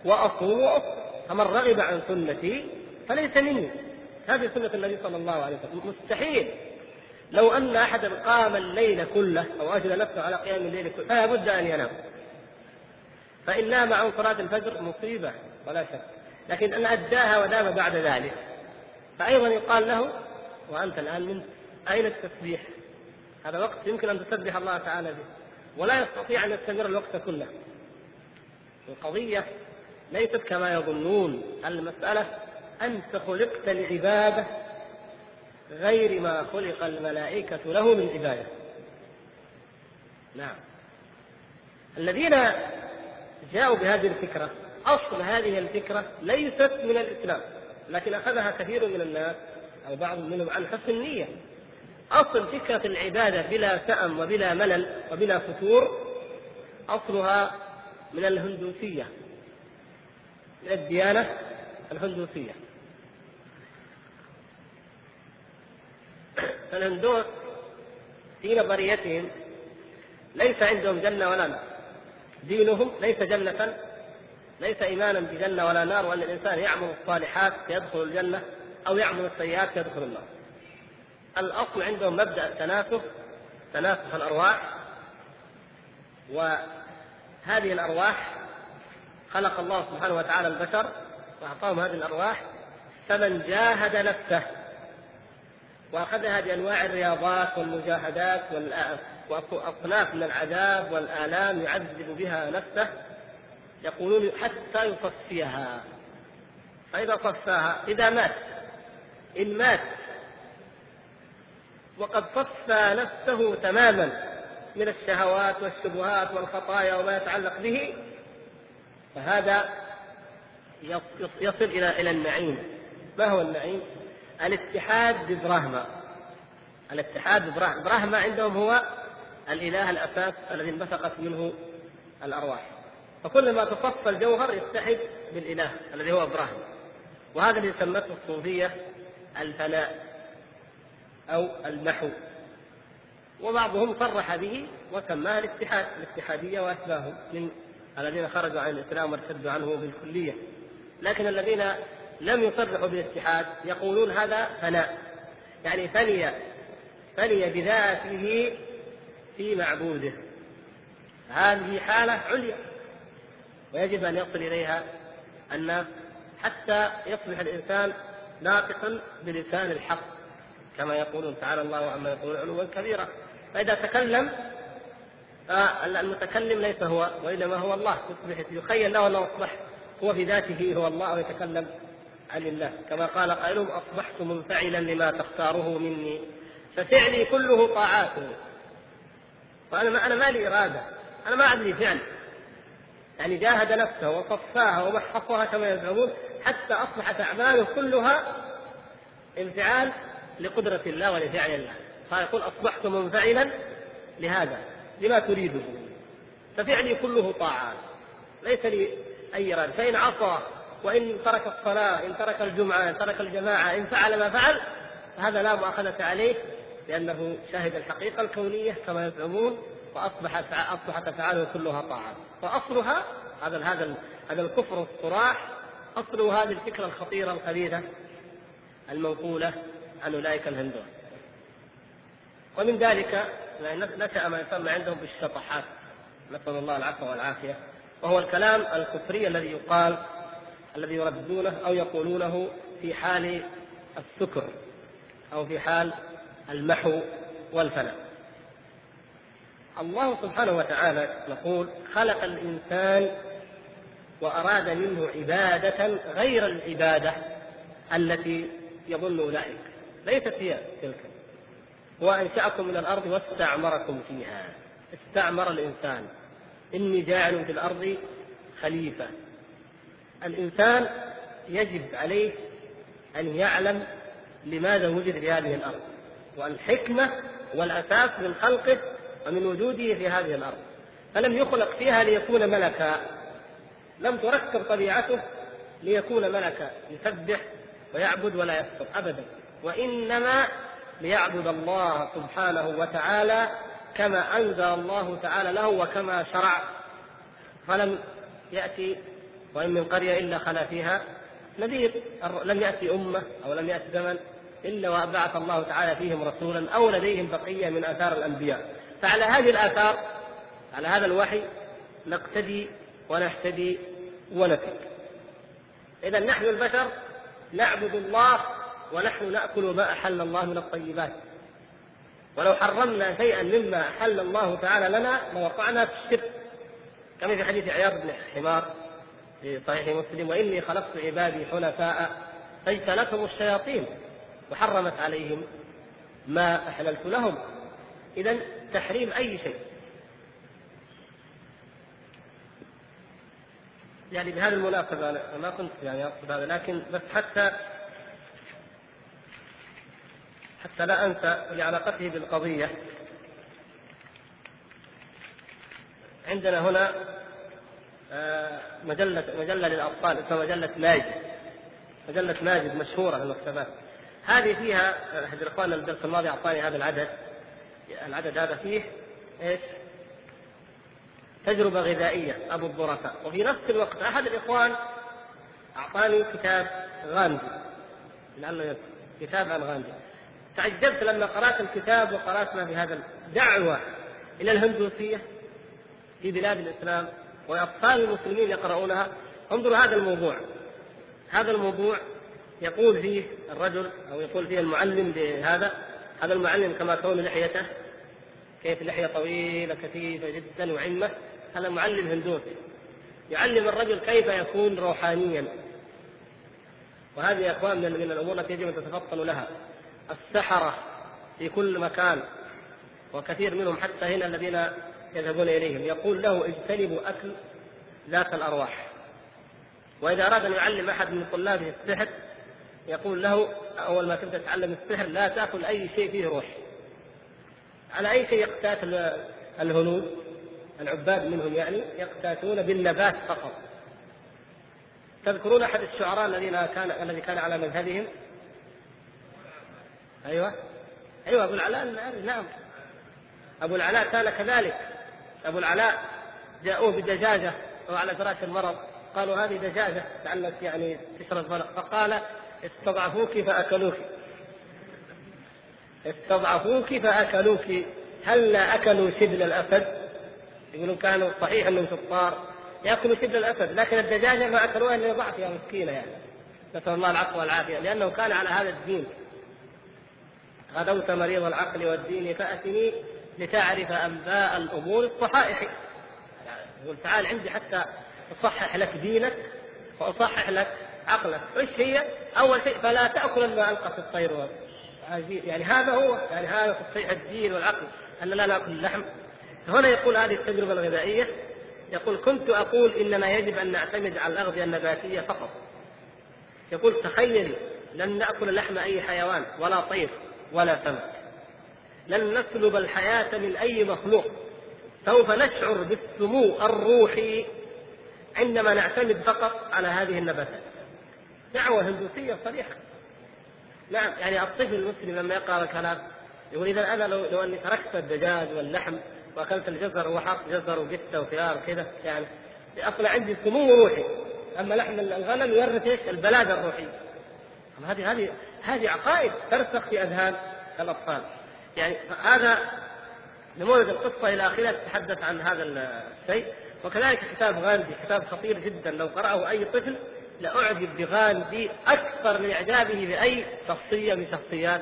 وأصوم وأفطر. فمن رغب عن سنتي فليس مني. هذه سنة النبي صلى الله عليه وسلم. مستحيل. لو أن أحدا قام الليل كله أو أجل نفسه على قيام الليل كله فلا بد أن ينام. فإن نام عن صلاة الفجر مصيبة ولا شك. لكن أن أداها ودام بعد ذلك. فأيضا يقال له وأنت الآن من أين التسبيح؟ هذا وقت يمكن أن تسبح الله تعالى به. ولا يستطيع أن يستمر الوقت كله. القضية ليست كما يظنون. المسألة أنت خلقت لعبادة غير ما خلق الملائكة له من عبادة. نعم. الذين جاءوا بهذه الفكرة. أصل هذه الفكرة ليست من الإسلام لكن أخذها كثير من الناس أو بعض منهم عن حسن النية. أصل فكرة العبادة بلا سأم وبلا ملل وبلا فتور أصلها من الهندوسية من الديانة الهندوسية. فالهندوس في نظريتهم ليس عندهم جنة ولا نار. دينهم ليس جنة ليس إيمانا بجنة ولا نار وأن الإنسان يعمل الصالحات فيدخل الجنة أو يعمل السيئات فيدخل النار. الأصل عندهم مبدأ التناسخ تناسخ الأرواح وهذه الأرواح خلق الله سبحانه وتعالى البشر وأعطاهم هذه الأرواح فمن جاهد نفسه وأخذها بأنواع الرياضات والمجاهدات وأصناف من العذاب والآلام يعذب بها نفسه يقولون حتى يصفيها. فإذا صفاها إذا مات إن مات وقد صفى نفسه تماما من الشهوات والشبهات والخطايا وما يتعلق به فهذا يصل إلى إلى النعيم. ما هو النعيم؟ الاتحاد ببراهما. الاتحاد ببراهما براهما عندهم هو الإله الأساس الذي انبثقت منه الأرواح. فكل ما تصفى الجوهر يتحد بالإله الذي هو إبراهيم. وهذا اللي سمته الصوفية الفناء أو المحو وبعضهم صرح به وسماه الاتحاد الاتحادية وأشباههم من الذين خرجوا عن الإسلام وارتدوا عنه بالكلية. لكن الذين لم يصرحوا بالاتحاد يقولون هذا فناء. يعني فني فني بذاته في معبوده. هذه حالة عليا. ويجب أن يصل إليها الناس حتى يصبح الإنسان ناطقا بلسان الحق كما يقولون تعالى الله عما يقولون علوا كبيرا. فإذا تكلم المتكلم ليس هو وإنما هو الله. يصبح يخيل له أنه أصبح هو في ذاته هو الله ويتكلم عن الله. كما قال قائلهم أصبحت منفعلا لما تختاره مني ففعلي كله طاعات. وأنا ما أنا ما لي إرادة. أنا ما أدري فعل. يعني جاهد نفسه وصفاها ومحصها كما يزعمون حتى أصبحت أعماله كلها انفعال لقدرة الله ولفعل الله. فيقول اصبحت منفعلا لهذا لما تريده. ففعلي كله طاعات. ليس لي أي رد فإن عصى وإن ترك الصلاة إن ترك الجمعة إن ترك الجماعة إن فعل ما فعل فهذا لا مؤاخذة عليه لأنه شهد الحقيقة الكونية كما يزعمون فاصبحت أصبحت أفعاله كلها طاعات فاصلها هذا هذا هذا الكفر الصراح اصله هذه الفكرة الخطيرة الخبيثه المنقولة عن أولئك الهندوس ومن ذلك نشأ ما يسمى عندهم بالشطحات. نسأل الله العفو والعافية. وهو الكلام الكفري الذي يقال الذي يردونه أو يقولونه في حال السكر أو في حال المحو والفناء. الله سبحانه وتعالى نقول خلق الإنسان وأراد منه عبادة غير العبادة التي يظن أولئك. ليست هي تلك. هو أنشأكم من الأرض واستعمركم فيها. استعمر الإنسان. إني جاعل في الأرض خليفة. الإنسان يجب عليه أن يعلم لماذا وجد في هذه الأرض. والحكمة والأساس من خلقه ومن وجوده في هذه الأرض. فلم يخلق فيها ليكون ملكا. لم تركب طبيعته ليكون ملكا. يسبح ويعبد ولا يكفر أبدا. وإنما ليعبد الله سبحانه وتعالى كما أنزل الله تعالى له وكما شرع. فلم يأتي وإن من قرية إلا خلا فيها. نذير. لم يأتي أمة أو لم يأتي زمن إلا وبعث الله تعالى فيهم رسولا أو لديهم بقية من آثار الأنبياء. فعلى هذه الآثار على هذا الوحي نقتدي ونهتدي ونتك إذا نحن البشر نعبد الله ونحن نأكل ما أحل الله من الطيبات. ولو حرمنا شيئا مما أحل الله تعالى لنا لوقعنا في الشرك. كما في حديث عياض بن حمار في صحيح مسلم وإني خلقت عبادي حنفاء فاجتنتهم الشياطين وحرمت عليهم ما أحللت لهم. إذا تحريم أي شيء. يعني بهذه المناسبة أنا ما كنت يعني أقصد هذا لكن بس حتى حتى لا أنسى لعلاقته بالقضية. عندنا هنا آه، مجلة مجلة للأطفال اسمها مجلة ماجد. مجلة ماجد مشهورة في المكتبات. هذه فيها أحد الإخوان الدرس الماضي أعطاني هذا العدد. العدد هذا فيه إيش؟ تجربة غذائية أبو الظرفاء وفي نفس الوقت أحد الإخوان أعطاني كتاب غاندي. لعله كتاب عن غاندي. تعجبت لما قرأت الكتاب وقرأت ما في هذا دعوة إلى الهندوسية في بلاد الإسلام وأطفال المسلمين يقرؤونها. انظروا هذا الموضوع. هذا الموضوع يقول فيه الرجل أو يقول فيه المعلم بهذا هذا المعلم كما ترون لحيته كيف لحية طويلة كثيفة جدا وعمة هذا معلم هندوسي يعلم الرجل كيف يكون روحانيا. وهذه يا إخوان من الأمور التي يجب أن تتفطنوا لها. السحرة في كل مكان وكثير منهم حتى هنا الذين يذهبون إليهم. يقول له اجتنبوا أكل ذات الأرواح. وإذا أراد أن يعلم أحد من طلابه السحر يقول له أول ما تبدأ تتعلم السحر لا تأكل أي شيء فيه روح. على أي شيء يقتات الهنود العباد منهم يعني يقتاتون بالنبات فقط. تذكرون أحد الشعراء الذين كان الذي كان على مذهبهم؟ أيوه. أيوه أبو العلاء نعم. أبو العلاء كان كذلك. أبو العلاء جاءوه بدجاجة وهو على فراش المرض. قالوا هذه دجاجة لعلك يعني تشرب فقال استضعفوك فأكلوك. استضعفوك فأكلوك. هلا أكلوا شبل الأسد؟ يقولون كانوا صحيح أنهم شطار يأكلوا شبل الأسد لكن الدجاجة ما أكلوها إلا ضعف يا مسكينة يعني. نسأل الله العفو والعافية. لأنه كان على هذا الدين. غدوت مريض العقل والدين فأتني لتعرف أنباء الأمور الصحائح. يقول تعال عندي حتى أصحح لك دينك وأصحح لك عقلك إيش هي؟ أول شيء فلا تأكل ما في الطير. يعني هذا هو يعني هذا تصحيح الدين والعقل أن لا نأكل اللحم. هنا يقول هذه التجربة الغذائية يقول كنت أقول إننا يجب أن نعتمد على الأغذية النباتية فقط. يقول تخيلي لن نأكل لحم أي حيوان ولا طير ولا سمك. لن نسلب الحياة من أي مخلوق. سوف نشعر بالسمو الروحي عندما نعتمد فقط على هذه النباتات. دعوة هندوسية صريحة. نعم يعني الطفل المسلم لما يقرأ الكلام يقول إذا أنا لو, لو أني تركت الدجاج واللحم وأكلت الجزر وحط جزر وقتة وخيار كذا يعني أصلا عندي سمو روحي. أما لحم الغنم يورث إيش؟ البلادة الروحية. هذه هذه هذه عقائد ترسخ في أذهان الأطفال. يعني هذا نموذج القصة إلى آخره تتحدث عن هذا الشيء وكذلك كتاب غاندي كتاب خطير جدا. لو قرأه أي طفل لأعجب بغاندي أكثر من إعجابه بأي شخصية من شخصيات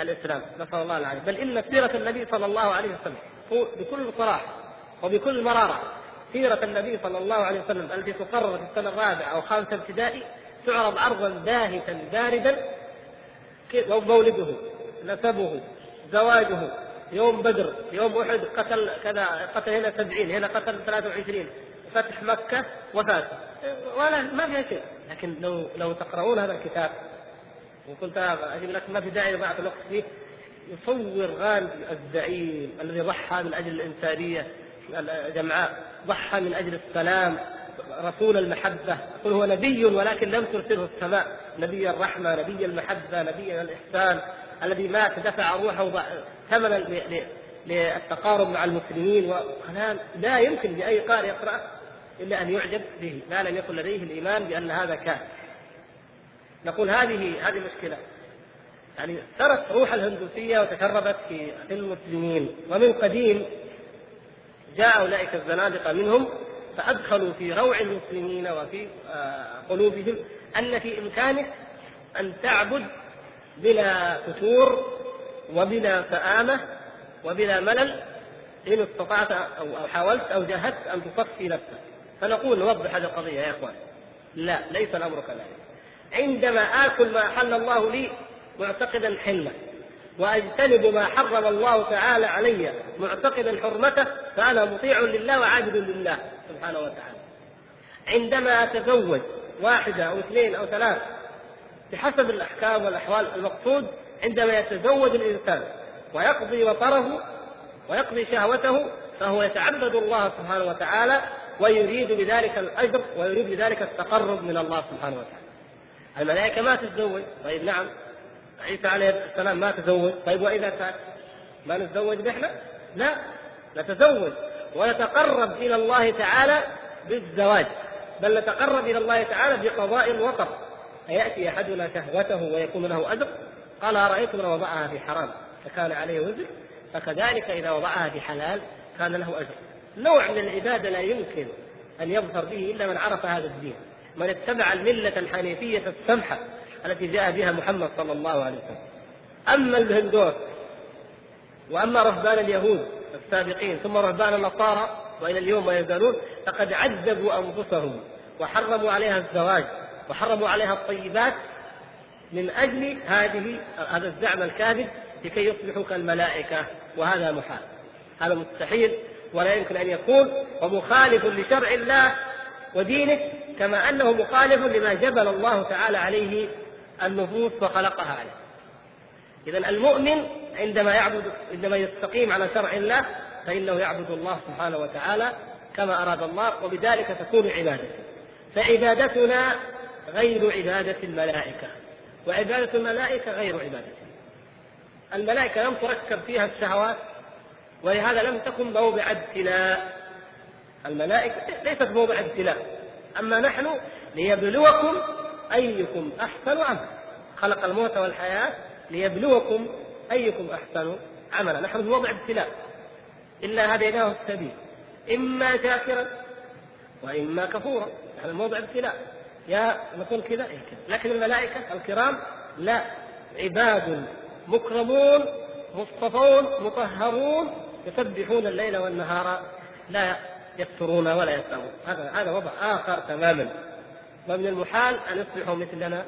الإسلام. نسأل الله العافية. بل إن سيرة النبي صلى الله عليه وسلم بكل صراحة وبكل مرارة سيرة النبي صلى الله عليه وسلم التي تقرر في السنة الرابعة أو خامسة ابتدائي تعرض عرضا باهتا باردا مولده نسبه زواجه يوم بدر يوم أحد قتل كذا قتل هنا سبعين هنا قتل 23 فتح مكة وفات. ولا ما فيها شيء. لكن لو لو تقرؤون هذا الكتاب وقلت أجيب لك ما في داعي ضيعت الوقت فيه يصور غاندي الزعيم الذي ضحى من أجل الإنسانية جمعاء ضحى من أجل السلام رسول المحبة. يقول هو نبي ولكن لم ترسله السماء. نبي الرحمة نبي المحبة نبي الإحسان الذي مات دفع روحه ثمنا للتقارب مع المسلمين. وكلام لا يمكن لأي قارئ يقرأه. إلا أن يعجب به ما لم يكن لديه الإيمان بأن هذا كان. نقول هذه هذه مشكلة. يعني سرت روح الهندوسية وتشربت في المسلمين. ومن قديم جاء أولئك الزنادقة منهم فأدخلوا في روع المسلمين وفي آه، قلوبهم أن في إمكانك أن تعبد بلا فتور وبلا سآمة وبلا ملل إن استطعت أو حاولت أو جاهدت أن تصفي نفسك. فنقول نوضح هذه القضية يا إخوان. لا ليس الأمر كذلك. عندما آكل ما أحل الله لي معتقدا حله وأجتنب ما حرم الله تعالى علي معتقدا حرمته فأنا مطيع لله وعابد لله سبحانه وتعالى. عندما أتزوج واحدة أو اثنين أو ثلاث بحسب الأحكام والأحوال المقصود عندما يتزوج الإنسان ويقضي وطره ويقضي شهوته فهو يتعبد الله سبحانه وتعالى ويريد بذلك الأجر ويريد بذلك التقرب من الله سبحانه وتعالى. الملائكة ما تتزوج، طيب نعم. عيسى عليه السلام ما تزوج، طيب وإذا كان ما نتزوج نحن؟ لا. نتزوج ونتقرب إلى الله تعالى بالزواج. بل نتقرب إلى الله تعالى بقضاء الوطر أيأتي أحدنا شهوته ويكون له أجر؟ قال أرأيتم لو وضعها في حرام؟ فكان عليه وزر. فكذلك إذا وضعها في حلال كان له أجر. نوع من العبادة لا يمكن أن يظفر به إلا من عرف هذا الدين من اتبع الملة الحنيفية السمحة التي جاء بها محمد صلى الله عليه وسلم. أما الهندوس وأما رهبان اليهود السابقين ثم رهبان النصارى وإلى اليوم ما يزالون فقد عذبوا أنفسهم وحرموا عليها الزواج وحرموا عليها الطيبات من أجل هذه هذا الزعم الكاذب لكي يصبحوا كالملائكة وهذا محال. هذا مستحيل ولا يمكن أن يكون ومخالف لشرع الله ودينه كما أنه مخالف لما جبل الله تعالى عليه النفوس وخلقها عليه. اذا المؤمن عندما يعبد عندما يستقيم على شرع الله فإنه يعبد الله سبحانه وتعالى كما أراد الله وبذلك تكون عبادته. فعبادتنا غير عبادة الملائكة وعبادة الملائكة غير عبادته الملائكة لم تركب فيها الشهوات ولهذا لم تكن موضع ابتلاء. الملائكة ليست موضع ابتلاء. أما نحن ليبلوكم أيكم أحسن عملا. خلق الموت والحياة ليبلوكم أيكم أحسن عملا. نحن في موضع ابتلاء. إلا هديناه السبيل. إما شاكرا وإما كفورا. نحن موضع ابتلاء. يا نقول إيه كذا. لكن الملائكة الكرام لا. عباد مكرمون مصطفون مطهرون يسبحون الليل والنهار لا يفترون ولا يسأمون هذا هذا وضع آخر تماما. ومن المحال أن يصبحوا مثلنا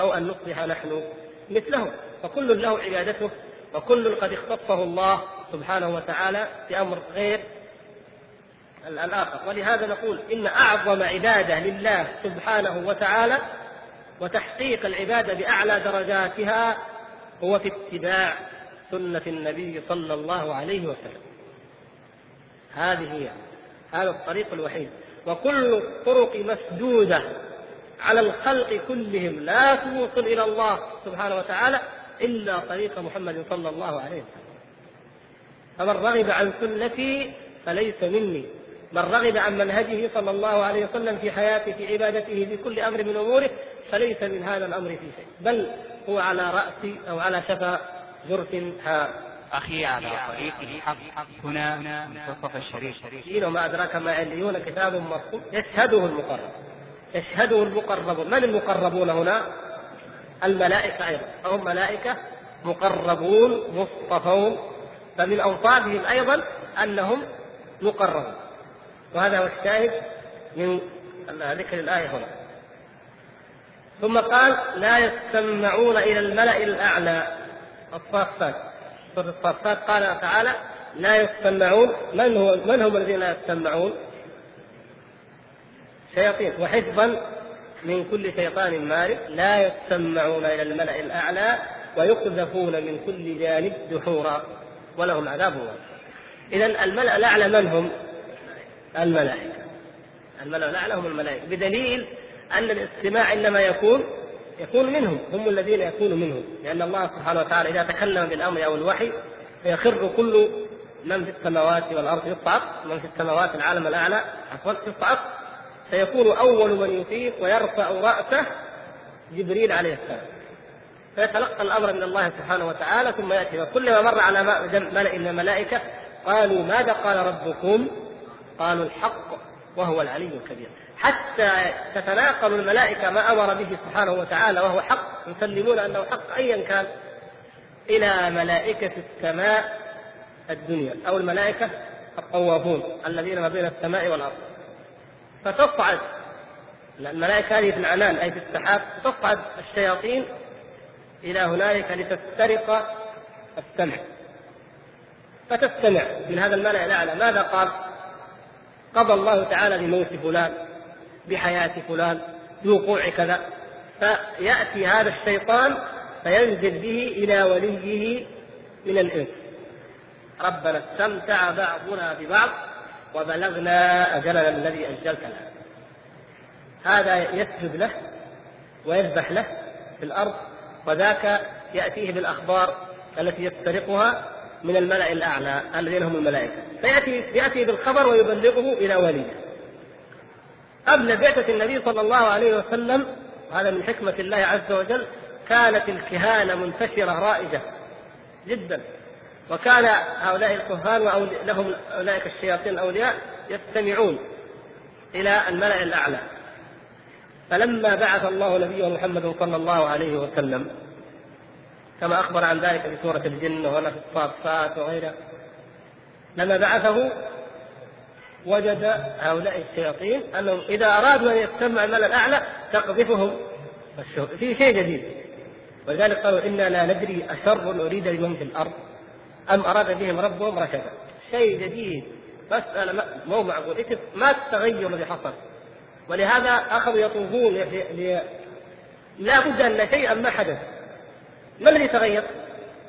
أو أن نصبح نحن مثلهم. فكل له عبادته وكل قد اختصه الله سبحانه وتعالى بأمر غير الآخر. ولهذا نقول إن أعظم عبادة لله سبحانه وتعالى وتحقيق العبادة بأعلى درجاتها هو في اتباع سنة النبي صلى الله عليه وسلم. هذه هي هذا الطريق الوحيد. وكل الطرق مسدودة على الخلق كلهم. لا توصل إلى الله سبحانه وتعالى إلا طريق محمد صلى الله عليه وسلم. فمن رغب عن سنتي فليس مني. من رغب عن منهجه صلى الله عليه وسلم في حياته في عبادته في كل أمر من أموره فليس من هذا الأمر في شيء. بل هو على راس أو على شفا هار أخي على طريق الحق. هنا منتصف الشريف. وما أدراك ما عليون كتاب مرقوم يشهده المقرب. يشهده المقربون من المقربون هنا؟ الملائكة أيضا. فهم ملائكة مقربون مصطفون. فمن أوصافهم أيضا أنهم مقررون وهذا هو الشاهد من ذكر الآية هنا. ثم قال لا يستمعون إلى الملأ الأعلى. الصافات. سورة الصافات. قال تعالى لا يستمعون. من هو من هم الذين لا يستمعون؟ شياطين. وحفظا من كل شيطان مارد. لا يستمعون إلى الملأ الأعلى ويقذفون من كل جانب دحورا. ولهم عذاب اذا الملأ الأعلى من هم؟ الملائكة. الملأ الأعلى هم الملائكة. بدليل أن الاستماع إنما يكون يكون منهم هم الذين يكون منهم. لأن الله سبحانه وتعالى إذا تكلم بالأمر أو الوحي فيخر كل من في السماوات والأرض يصعق من في السماوات العالم الأعلى عفوا يصعق سيكون أول من يفيق ويرفع رأسه جبريل عليه السلام. فيتلقى الأمر من الله سبحانه وتعالى ثم يأتي وكلما مر على ملأ من الملائكة قالوا ماذا قال ربكم؟ قالوا الحق وهو العلي الكبير. حتى تتناقل الملائكة ما أمر به سبحانه وتعالى وهو حق يسلمون أنه حق ايا كان. إلى ملائكة السماء الدنيا أو الملائكة الطوافون الذين ما بين السماء والأرض. فتصعد الملائكة هذه في العنان أي في السحاب تصعد الشياطين إلى هنالك لتسترق السمع. فتستمع من هذا الملأ الأعلى. ماذا قال؟ قضى الله تعالى بموت فلان. بحياة فلان بوقوع كذا. فيأتي هذا الشيطان فينزل به إلى وليه من الإنس. ربنا استمتع بعضنا ببعض وبلغنا أجلنا الذي أجلت لنا هذا يسجد له ويذبح له في الأرض وذاك يأتيه بالأخبار التي يسترقها من الملأ الأعلى الذين هم الملائكة. فيأتي يأتي بالخبر ويبلغه إلى وليه. قبل بعثة النبي صلى الله عليه وسلم هذا من حكمة الله عز وجل كانت الكهانة منتشرة رائجة جدا. وكان هؤلاء الكهان لهم أولئك الشياطين الأولياء يستمعون إلى الملأ الأعلى. فلما بعث الله نبيه محمد صلى الله عليه وسلم كما أخبر عن ذلك في سورة الجن وهنا في الصافات وغيرها لما بعثه وجد هؤلاء الشياطين أنهم إذا أرادوا أن يستمعوا الملا الأعلى تقذفهم في شيء جديد. ولذلك قالوا إنا لا ندري أشر أريد بمن في الأرض أم أراد بهم ربهم رشدا. شيء جديد. مسألة مو معقول. ما التغير الذي حصل. ولهذا أخذوا يطوفون. لا بد أن شيئا ما حدث. ما الذي تغير؟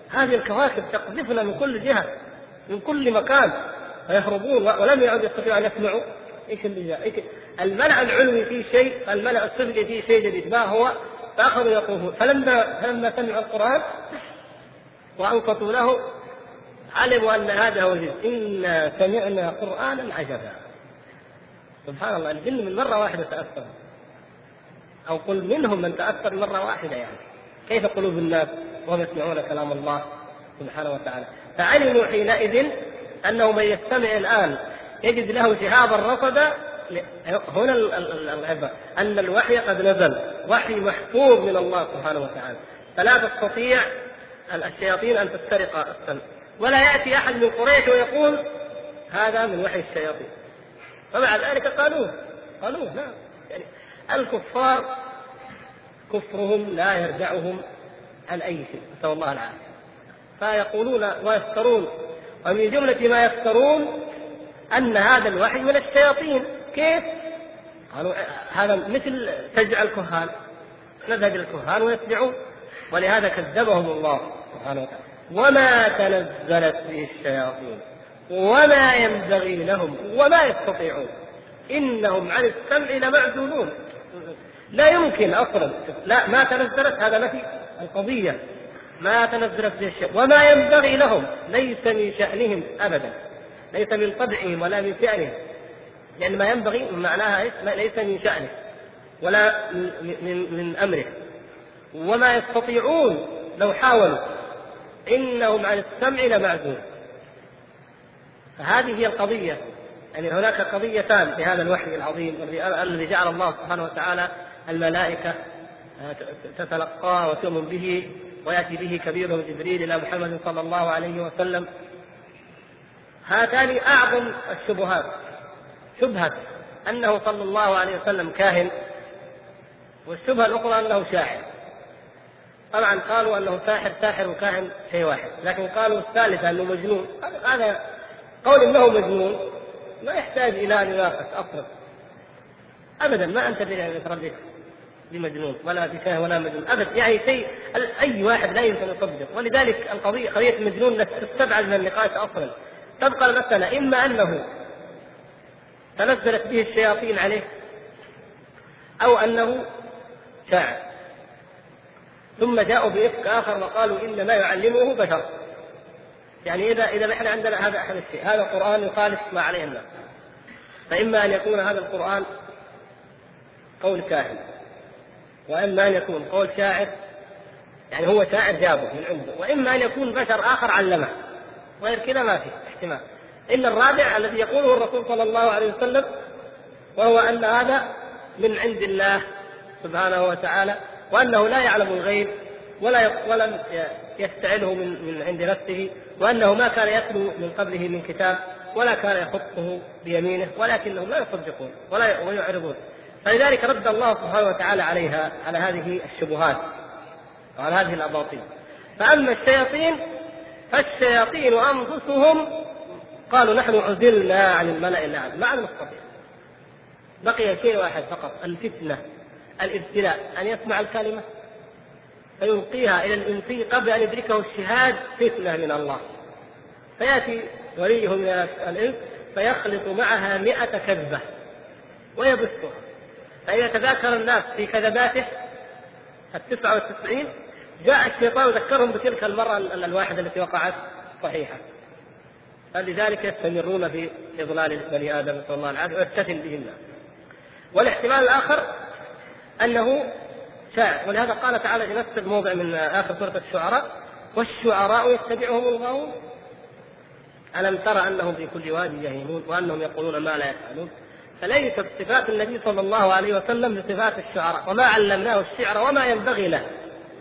هذه الكواكب تقذفنا من كل جهة من كل مكان. فيهربون ولم يعد يستطيعوا أن يسمعوا. إيش اللي جاء؟ إيش الملأ العلوي فيه شيء، الملأ السفلي فيه شيء جديد، ما هو؟ فأخذوا يطوفون، فلما فلما سمعوا القرآن وأنصتوا له علموا أن هذا هو الجن إنا سمعنا قرآنا عجبا. سبحان الله الجن من مرة واحدة تأثر. أو قل منهم من تأثر مرة واحدة يعني. كيف قلوب الناس؟ وهم يسمعون كلام الله سبحانه وتعالى. فعلموا حينئذ أنه من يستمع الآن يجد له شهابا رصدا هنا العبره أن الوحي قد نزل وحي محفوظ من الله سبحانه وتعالى. فلا تستطيع الشياطين أن تسترق السمع ولا يأتي أحد من قريش ويقول هذا من وحي الشياطين. ومع ذلك قالوه قالوه نعم يعني الكفار كفرهم لا يردعهم عن أي شيء نسأل الله العافية. فيقولون ويفترون ومن جملة ما يفترون أن هذا الوحي من الشياطين. كيف؟ قالوا هذا مثل تجع الكهان. نذهب إلى الكهان ويتبعون ولهذا كذبهم الله سبحانه وتعالى. وما تنزلت به الشياطين. وما ينبغي لهم. وما يستطيعون. إنهم عن السمع لمعزولون. لا يمكن أصلا. لا ما تنزلت هذا نفي. القضية. ما تنزلت به الشيء وما ينبغي لهم ليس من شأنهم أبدا. ليس من طبعهم ولا من شأنهم لأن ما ينبغي معناها ليس من شأنه ولا من, من, من أمره. وما يستطيعون لو حاولوا إنهم عن السمع لمعزول. فهذه هي القضية. يعني هناك قضيتان في هذا الوحي العظيم الذي جعل الله سبحانه وتعالى الملائكة تتلقاه وتؤمن به. ويأتي به كبيرهم جبريل إلى محمد صلى الله عليه وسلم. هاتان أعظم الشبهات. شبهة أنه صلى الله عليه وسلم كاهن والشبهة الأخرى أنه شاعر. طبعا قالوا أنه ساحر ساحر وكاهن شيء واحد لكن قالوا الثالثة أنه مجنون. هذا قول أنه مجنون ما يحتاج إلى نناقش أصلا. أبدا ما أنت بتردد بمجنون ولا بكاهن ولا مجنون ابدا يعني شيء أي واحد لا يمكن يصدق. ولذلك القضية قضية المجنون تستبعد من النقاش أصلا. تبقى المسألة إما أنه تنزلت به الشياطين عليه أو أنه شاعر ثم جاءوا بإفك آخر وقالوا إن ما يعلمه بشر. يعني إذا إذا نحن عندنا هذا أحد الشيء هذا القرآن يخالف ما عليه الناس فإما أن يكون هذا القرآن قول كاهن. وإما أن يكون قول شاعر يعني هو شاعر جابه من عنده وإما أن يكون بشر آخر علمه غير كذا ما في احتمال. إلا الرابع الذي يقوله الرسول صلى الله عليه وسلم وهو أن هذا من عند الله سبحانه وتعالى وأنه لا يعلم الغيب ولا ولم يستعله من من عند نفسه وأنه ما كان يتلو من قبله من كتاب ولا كان يخطه بيمينه ولكنهم لا يصدقون ولا ويعرضون. فلذلك رد الله سبحانه وتعالى عليها على هذه الشبهات وعلى هذه الأباطيل. فأما الشياطين فالشياطين أنفسهم قالوا نحن عزلنا عن الملأ الأعلى ما عاد نستطيع بقي شيء واحد فقط الفتنة الابتلاء أن يسمع الكلمة فيلقيها إلى الإنسي قبل أن يدركه الشهاد فتنة من الله. فيأتي وليه من الإنس فيخلط معها مئة كذبة ويبثها. فإذا تذاكر الناس في كذباته التسعة والتسعين. جاء الشيطان يذكرهم بتلك المرة الواحدة التي وقعت صحيحة. فلذلك يستمرون في إضلال بني آدم نسأل الله العافية ويفتتن به الناس والاحتمال الآخر أنه شاعر ولهذا قال تعالى في نفس الموضع من آخر سورة الشعراء والشعراء يتبعهم الغاوون ألم ترى أنهم في كل واد يهيمون وأنهم يقولون ما لا يفعلون. فليست صفات النبي صلى الله عليه وسلم بصفات الشعراء وما علمناه الشعر وما ينبغي له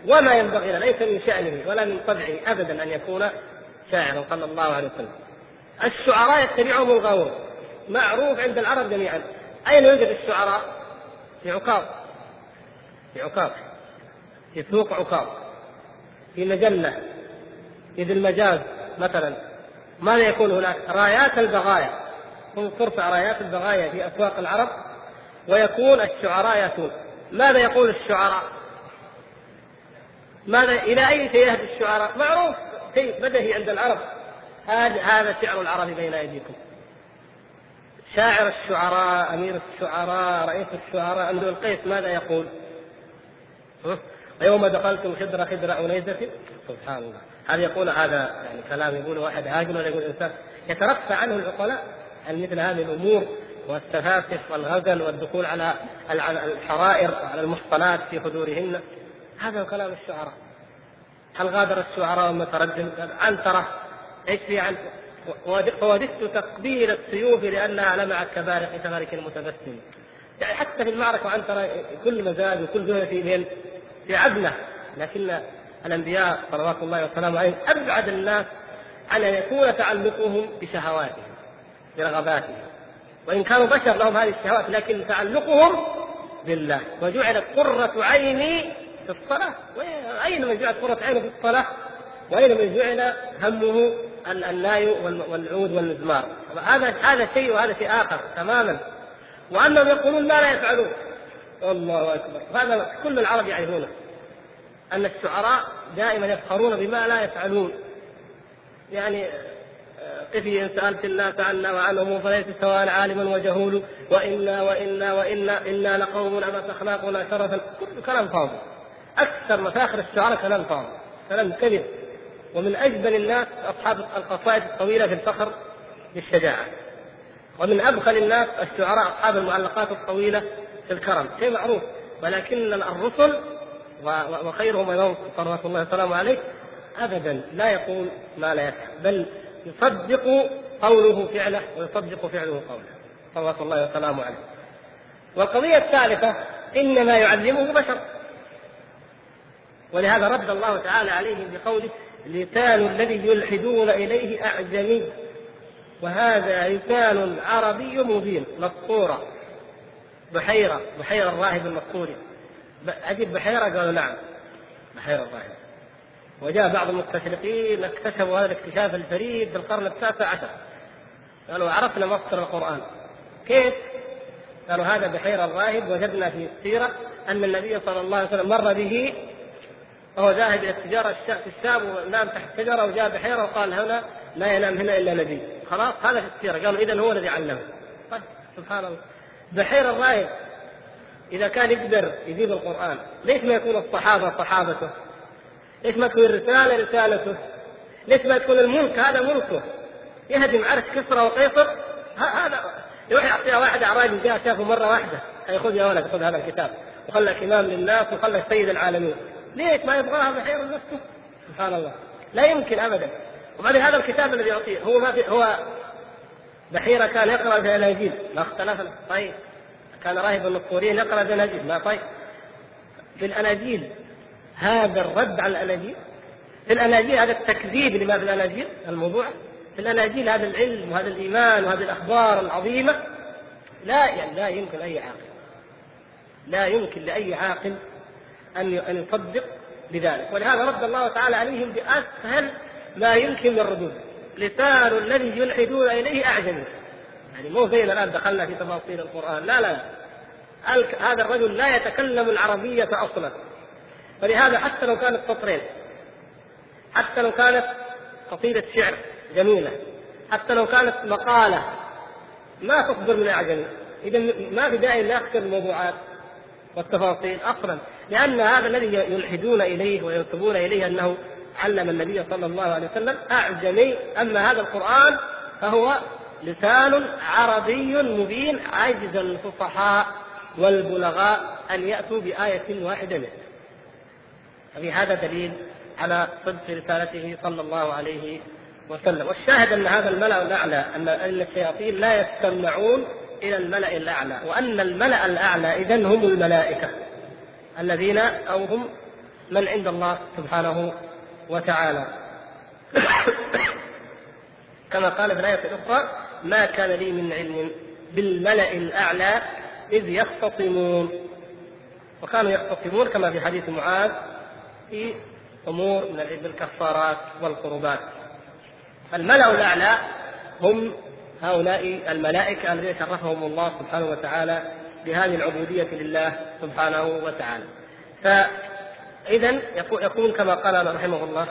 وما ينبغي له ليس من شأنه ولا من طبعه أبدا أن يكون شاعرا صلى الله عليه وسلم. الشعراء يتبعهم الغاوون معروف عند العرب جميعا. أين يوجد الشعراء؟ في عكاظ في عكاظ في سوق عكاظ في مجلة. في ذي المجاز مثلا. ماذا يكون هناك؟ رايات البغايا. ترفع رايات البغايا في أسواق العرب ويكون الشعراء ياتون ماذا يقول الشعراء؟ ماذا إلى أي شيء يهدي الشعراء؟ معروف شيء بدهي عند العرب. هذا هذا شعر العرب بين أيديكم. شاعر الشعراء أمير الشعراء رئيس الشعراء امرؤ القيس ماذا يقول؟ ويوم دخلتم خدر خدر انيزه سبحان الله. هذا يقول هذا يعني كلام يقول واحد هاجم ولا يقول إنسان؟ يترفع عنه العقلاء. مثل هذه الأمور والتفاسف والغزل والدخول على الحرائر وعلى المحصنات في حضورهن هذا كلام الشعراء. هل غادر الشعراء متردد عنترة إيش في عن؟ فوددت تقبيل السيوف لأنها لمعت كبارق تبارك المتبسم يعني حتى في المعركة وعنترة كل مزاج وكل زهره في في عدله لكن الأنبياء صلوات الله وسلامه عليهم أبعد الناس عن أن يكون تعلقهم بشهواتهم. برغباتهم وإن كانوا بشر لهم هذه الشهوات لكن تعلقهم بالله. وجعلت قرة عيني في الصلاة. أين من جعلت قرة عينه في الصلاة؟ وأين من جعل همه الناي والعود والمزمار؟ هذا هذا شيء وهذا شيء آخر تماما. وأنهم يقولون ما لا يفعلون. الله أكبر. هذا كل العرب يعرفونه. أن الشعراء دائما يفخرون بما لا يفعلون. يعني قفي إن سألت الناس عنا وعنهم فليس سواء عالم وجهول وإنا وإنا وإنا إنا لقوم أبت أخلاقنا شرفا كل كلام فاضي. أكثر مفاخر الشعراء كلام فاضي. كلام كذب. ومن أجبل الناس أصحاب القصائد الطويلة في الفخر بالشجاعة. ومن أبخل الناس الشعراء أصحاب المعلقات الطويلة في الكرم. شيء معروف. ولكن الرسل وخيرهم أيضا صلوات الله وسلامه عليه أبدا لا يقول ما لا يفعل. بل يصدق قوله فعله ويصدق فعله قوله. صلوات الله وسلامه عليه. والقضية الثالثة إنما يعلمه بشر. ولهذا رد الله تعالى عليهم بقوله لسان الذي يلحدون إليه أعجمي. وهذا لسان عربي مبين مسطورة بحيرة بحيرة الراهب المسطوري عجيب بحيرة؟ قالوا نعم. بحيرة الراهب. وجاء بعض المستشرقين اكتشفوا هذا الاكتشاف الفريد في القرن التاسع عشر. قالوا عرفنا مصدر القرآن. كيف؟ قالوا هذا بحيرة الراهب وجدنا في السيرة أن النبي صلى الله عليه وسلم مر به وهو ذاهب إلى التجارة في الشام ونام تحت شجرة وجاء بحيرة وقال هنا لا ينام هنا إلا نبي. خلاص هذا في السيرة. قالوا إذا هو الذي علمه. طيب سبحان الله. بحيرة الراهب إذا كان يقدر يجيب القرآن. ليش ما يكون الصحابة صحابته؟ ليش ما تكون الرسالة رسالته؟ ليش ما يكون الملك هذا ملكه؟ يهدم عرش كسرى وقيصر. هذا يروح يعطيها واحد أعرابي جاء شافه مرة واحدة. خذ يا ولد خذ هذا الكتاب. وخلك امام للناس وخلك سيد العالمين. ليش ما يبغاها بحيرة نفسه سبحان الله. لا يمكن ابدا. وبعدين هذا الكتاب الذي يعطيه هو ما في هو بحيرة كان يقرأ في الاناجيل ما اختلفنا. طيب. كان راهب النصوريين يقرأ في الاناجيل ما طيب. في الاناجيل هذا الرد على الاناجيل في الاناجيل هذا التكذيب لما في الاناجيل الموضوع. في الاناجيل هذا العلم وهذا الإيمان وهذه الأخبار العظيمة. لا يعني لا يمكن اي عاقل لا يمكن لأي عاقل أن أن يصدق بذلك. ولهذا رد الله تعالى عليهم بأسهل ما يمكن من الردود لسان الذي يلحدون إليه أعجمي. يعني مو زينا الآن دخلنا في تفاصيل القرآن. لا لا هذا الرجل لا يتكلم العربية أصلا. فلهذا حتى لو كانت سطرين حتى لو كانت قصيدة شعر جميلة حتى لو كانت مقالة ما تصدر من أعجمي. إذا ما في داعي نأخذ الموضوعات والتفاصيل أصلا لأن هذا الذي يلحدون إليه وينسبون إليه أنه علم النبي صلى الله عليه وسلم أعجمي أما هذا القرآن فهو لسان عربي مبين عجز الفصحاء والبلغاء أن يأتوا بآية واحدة منه. ففي هذا دليل على صدق رسالته صلى الله عليه وسلم. والشاهد أن هذا الملأ الأعلى أن أن الشياطين لا يستمعون إلى الملأ الأعلى وأن الملأ الأعلى اذا هم الملائكة الذين أو هم من عند الله سبحانه وتعالى. كما قال في الآية الأخرى ما كان لي من علم بالملأ الأعلى إذ يختصمون. وكانوا يختصمون كما في حديث معاذ في أمور من الكفارات والقربات الملأ الأعلى هم هؤلاء الملائكة الذين شرفهم الله سبحانه وتعالى بهذه العبودية لله سبحانه وتعالى. فإذا يكون كما قال رحمه الله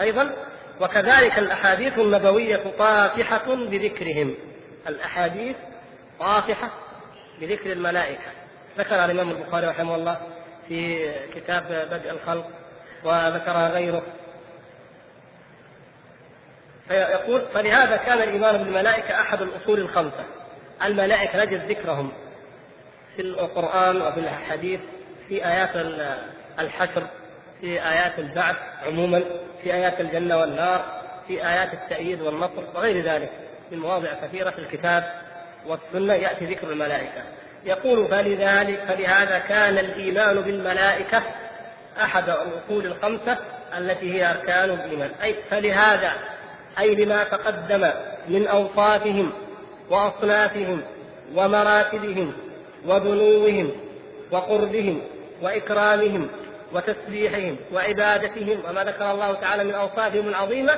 أيضا وكذلك الأحاديث النبوية طافحة بذكرهم. الأحاديث طافحة بذكر الملائكة. ذكر الإمام البخاري رحمه الله في كتاب بدء الخلق وذكرها غيره. فيقول فلهذا كان الايمان بالملائكه أحد الأصول الخمسة. الملائكة نجد ذكرهم في القرآن وفي الحديث في آيات الحشر في آيات البعث عموما في آيات الجنة والنار في آيات التأييد والنصر وغير ذلك من مواضع كثيرة في الكتاب والسنة يأتي ذكر الملائكة. يقول فلذلك فلهذا كان الإيمان بالملائكة أحد الأصول الخمسة التي هي أركان الإيمان. أي فلهذا أي لما تقدم من أوصافهم وأصنافهم ومراتبهم ودنوهم وقربهم وإكرامهم وتسبيحهم وعبادتهم وما ذكر الله تعالى من أوصافهم العظيمة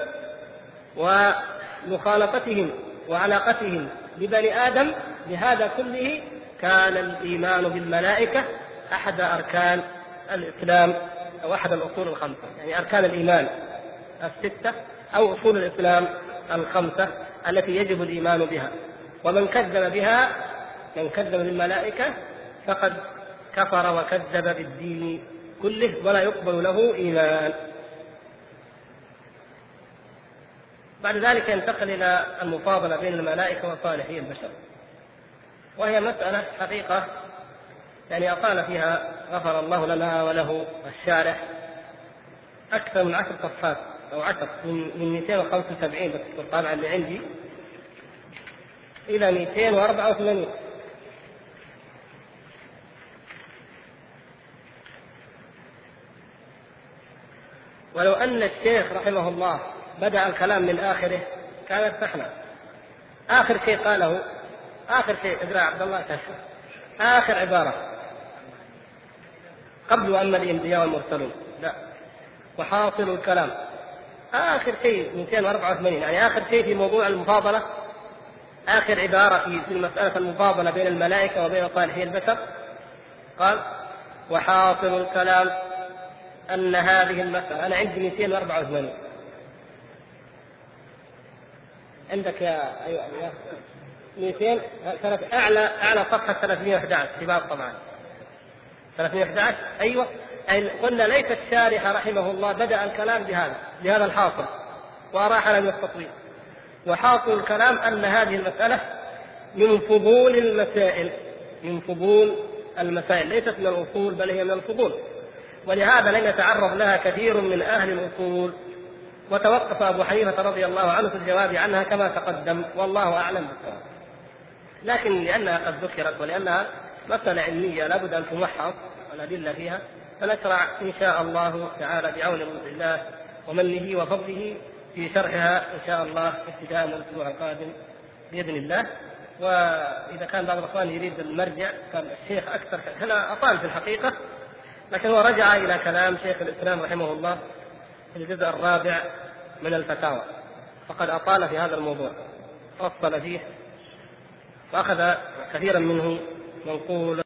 ومخالطتهم وعلاقتهم ببني آدم بهذا كله كان الإيمان بالملائكة أحد أركان الإسلام أو أحد الأصول الخمسة يعني أركان الإيمان الستة أو أصول الإسلام الخمسة التي يجب الإيمان بها. ومن كذب بها من كذب بالملائكة فقد كفر وكذب بالدين كله ولا يقبل له إيمان. بعد ذلك ينتقل إلى المفاضلة بين الملائكة وصالحي البشر وهي مسألة حقيقة يعني أطال فيها غفر الله لنا وله الشارح أكثر من عشر صفحات أو عشر من 275 بس الطابعة اللي عندي. إلى 284 ولو أن الشيخ رحمه الله بدأ الكلام من آخره كان ارتحنا. آخر شيء قاله آخر شيء اقرأ عبد الله كشف آخر عبارة. قبل أما الأنبياء والمرسلون لا. وحاصل الكلام. آخر شيء 284 يعني آخر شيء في موضوع المفاضلة. آخر عبارة في في مسألة المفاضلة بين الملائكة وبين صالحي البشر. قال وحاصل الكلام أن هذه المسألة أنا عندي 284 عندك يا أيوة يا 200 أعلى أعلى صفحة 311 شباب طبعا. 311 أيوة. أي قلنا ليس الشارح رحمه الله بدأ الكلام بهذا بهذا الحاصل وأراح لم التطويل وحاصل الكلام أن هذه المسألة من فضول المسائل من فضول المسائل ليست من الأصول بل هي من الفضول. ولهذا لم يتعرض لها كثير من أهل الأصول. وتوقف أبو حنيفة رضي الله عنه في الجواب عنها كما تقدم والله أعلم بالصواب. لكن لأنها قد ذكرت ولأنها مسألة علمية لابد أن تمحص. الأدلة فيها فنشرع إن شاء الله تعالى بعون الله ومنه وفضله في شرحها إن شاء الله ابتداء من الأسبوع القادم بإذن الله. وإذا كان بعض الإخوان يريد المرجع كان الشيخ أكثر هنا أطال في الحقيقة لكن هو رجع إلى كلام شيخ الإسلام رحمه الله في الجزء الرابع من الفتاوى فقد أطال في هذا الموضوع فصل فيه وأخذ كثيرا منه منقول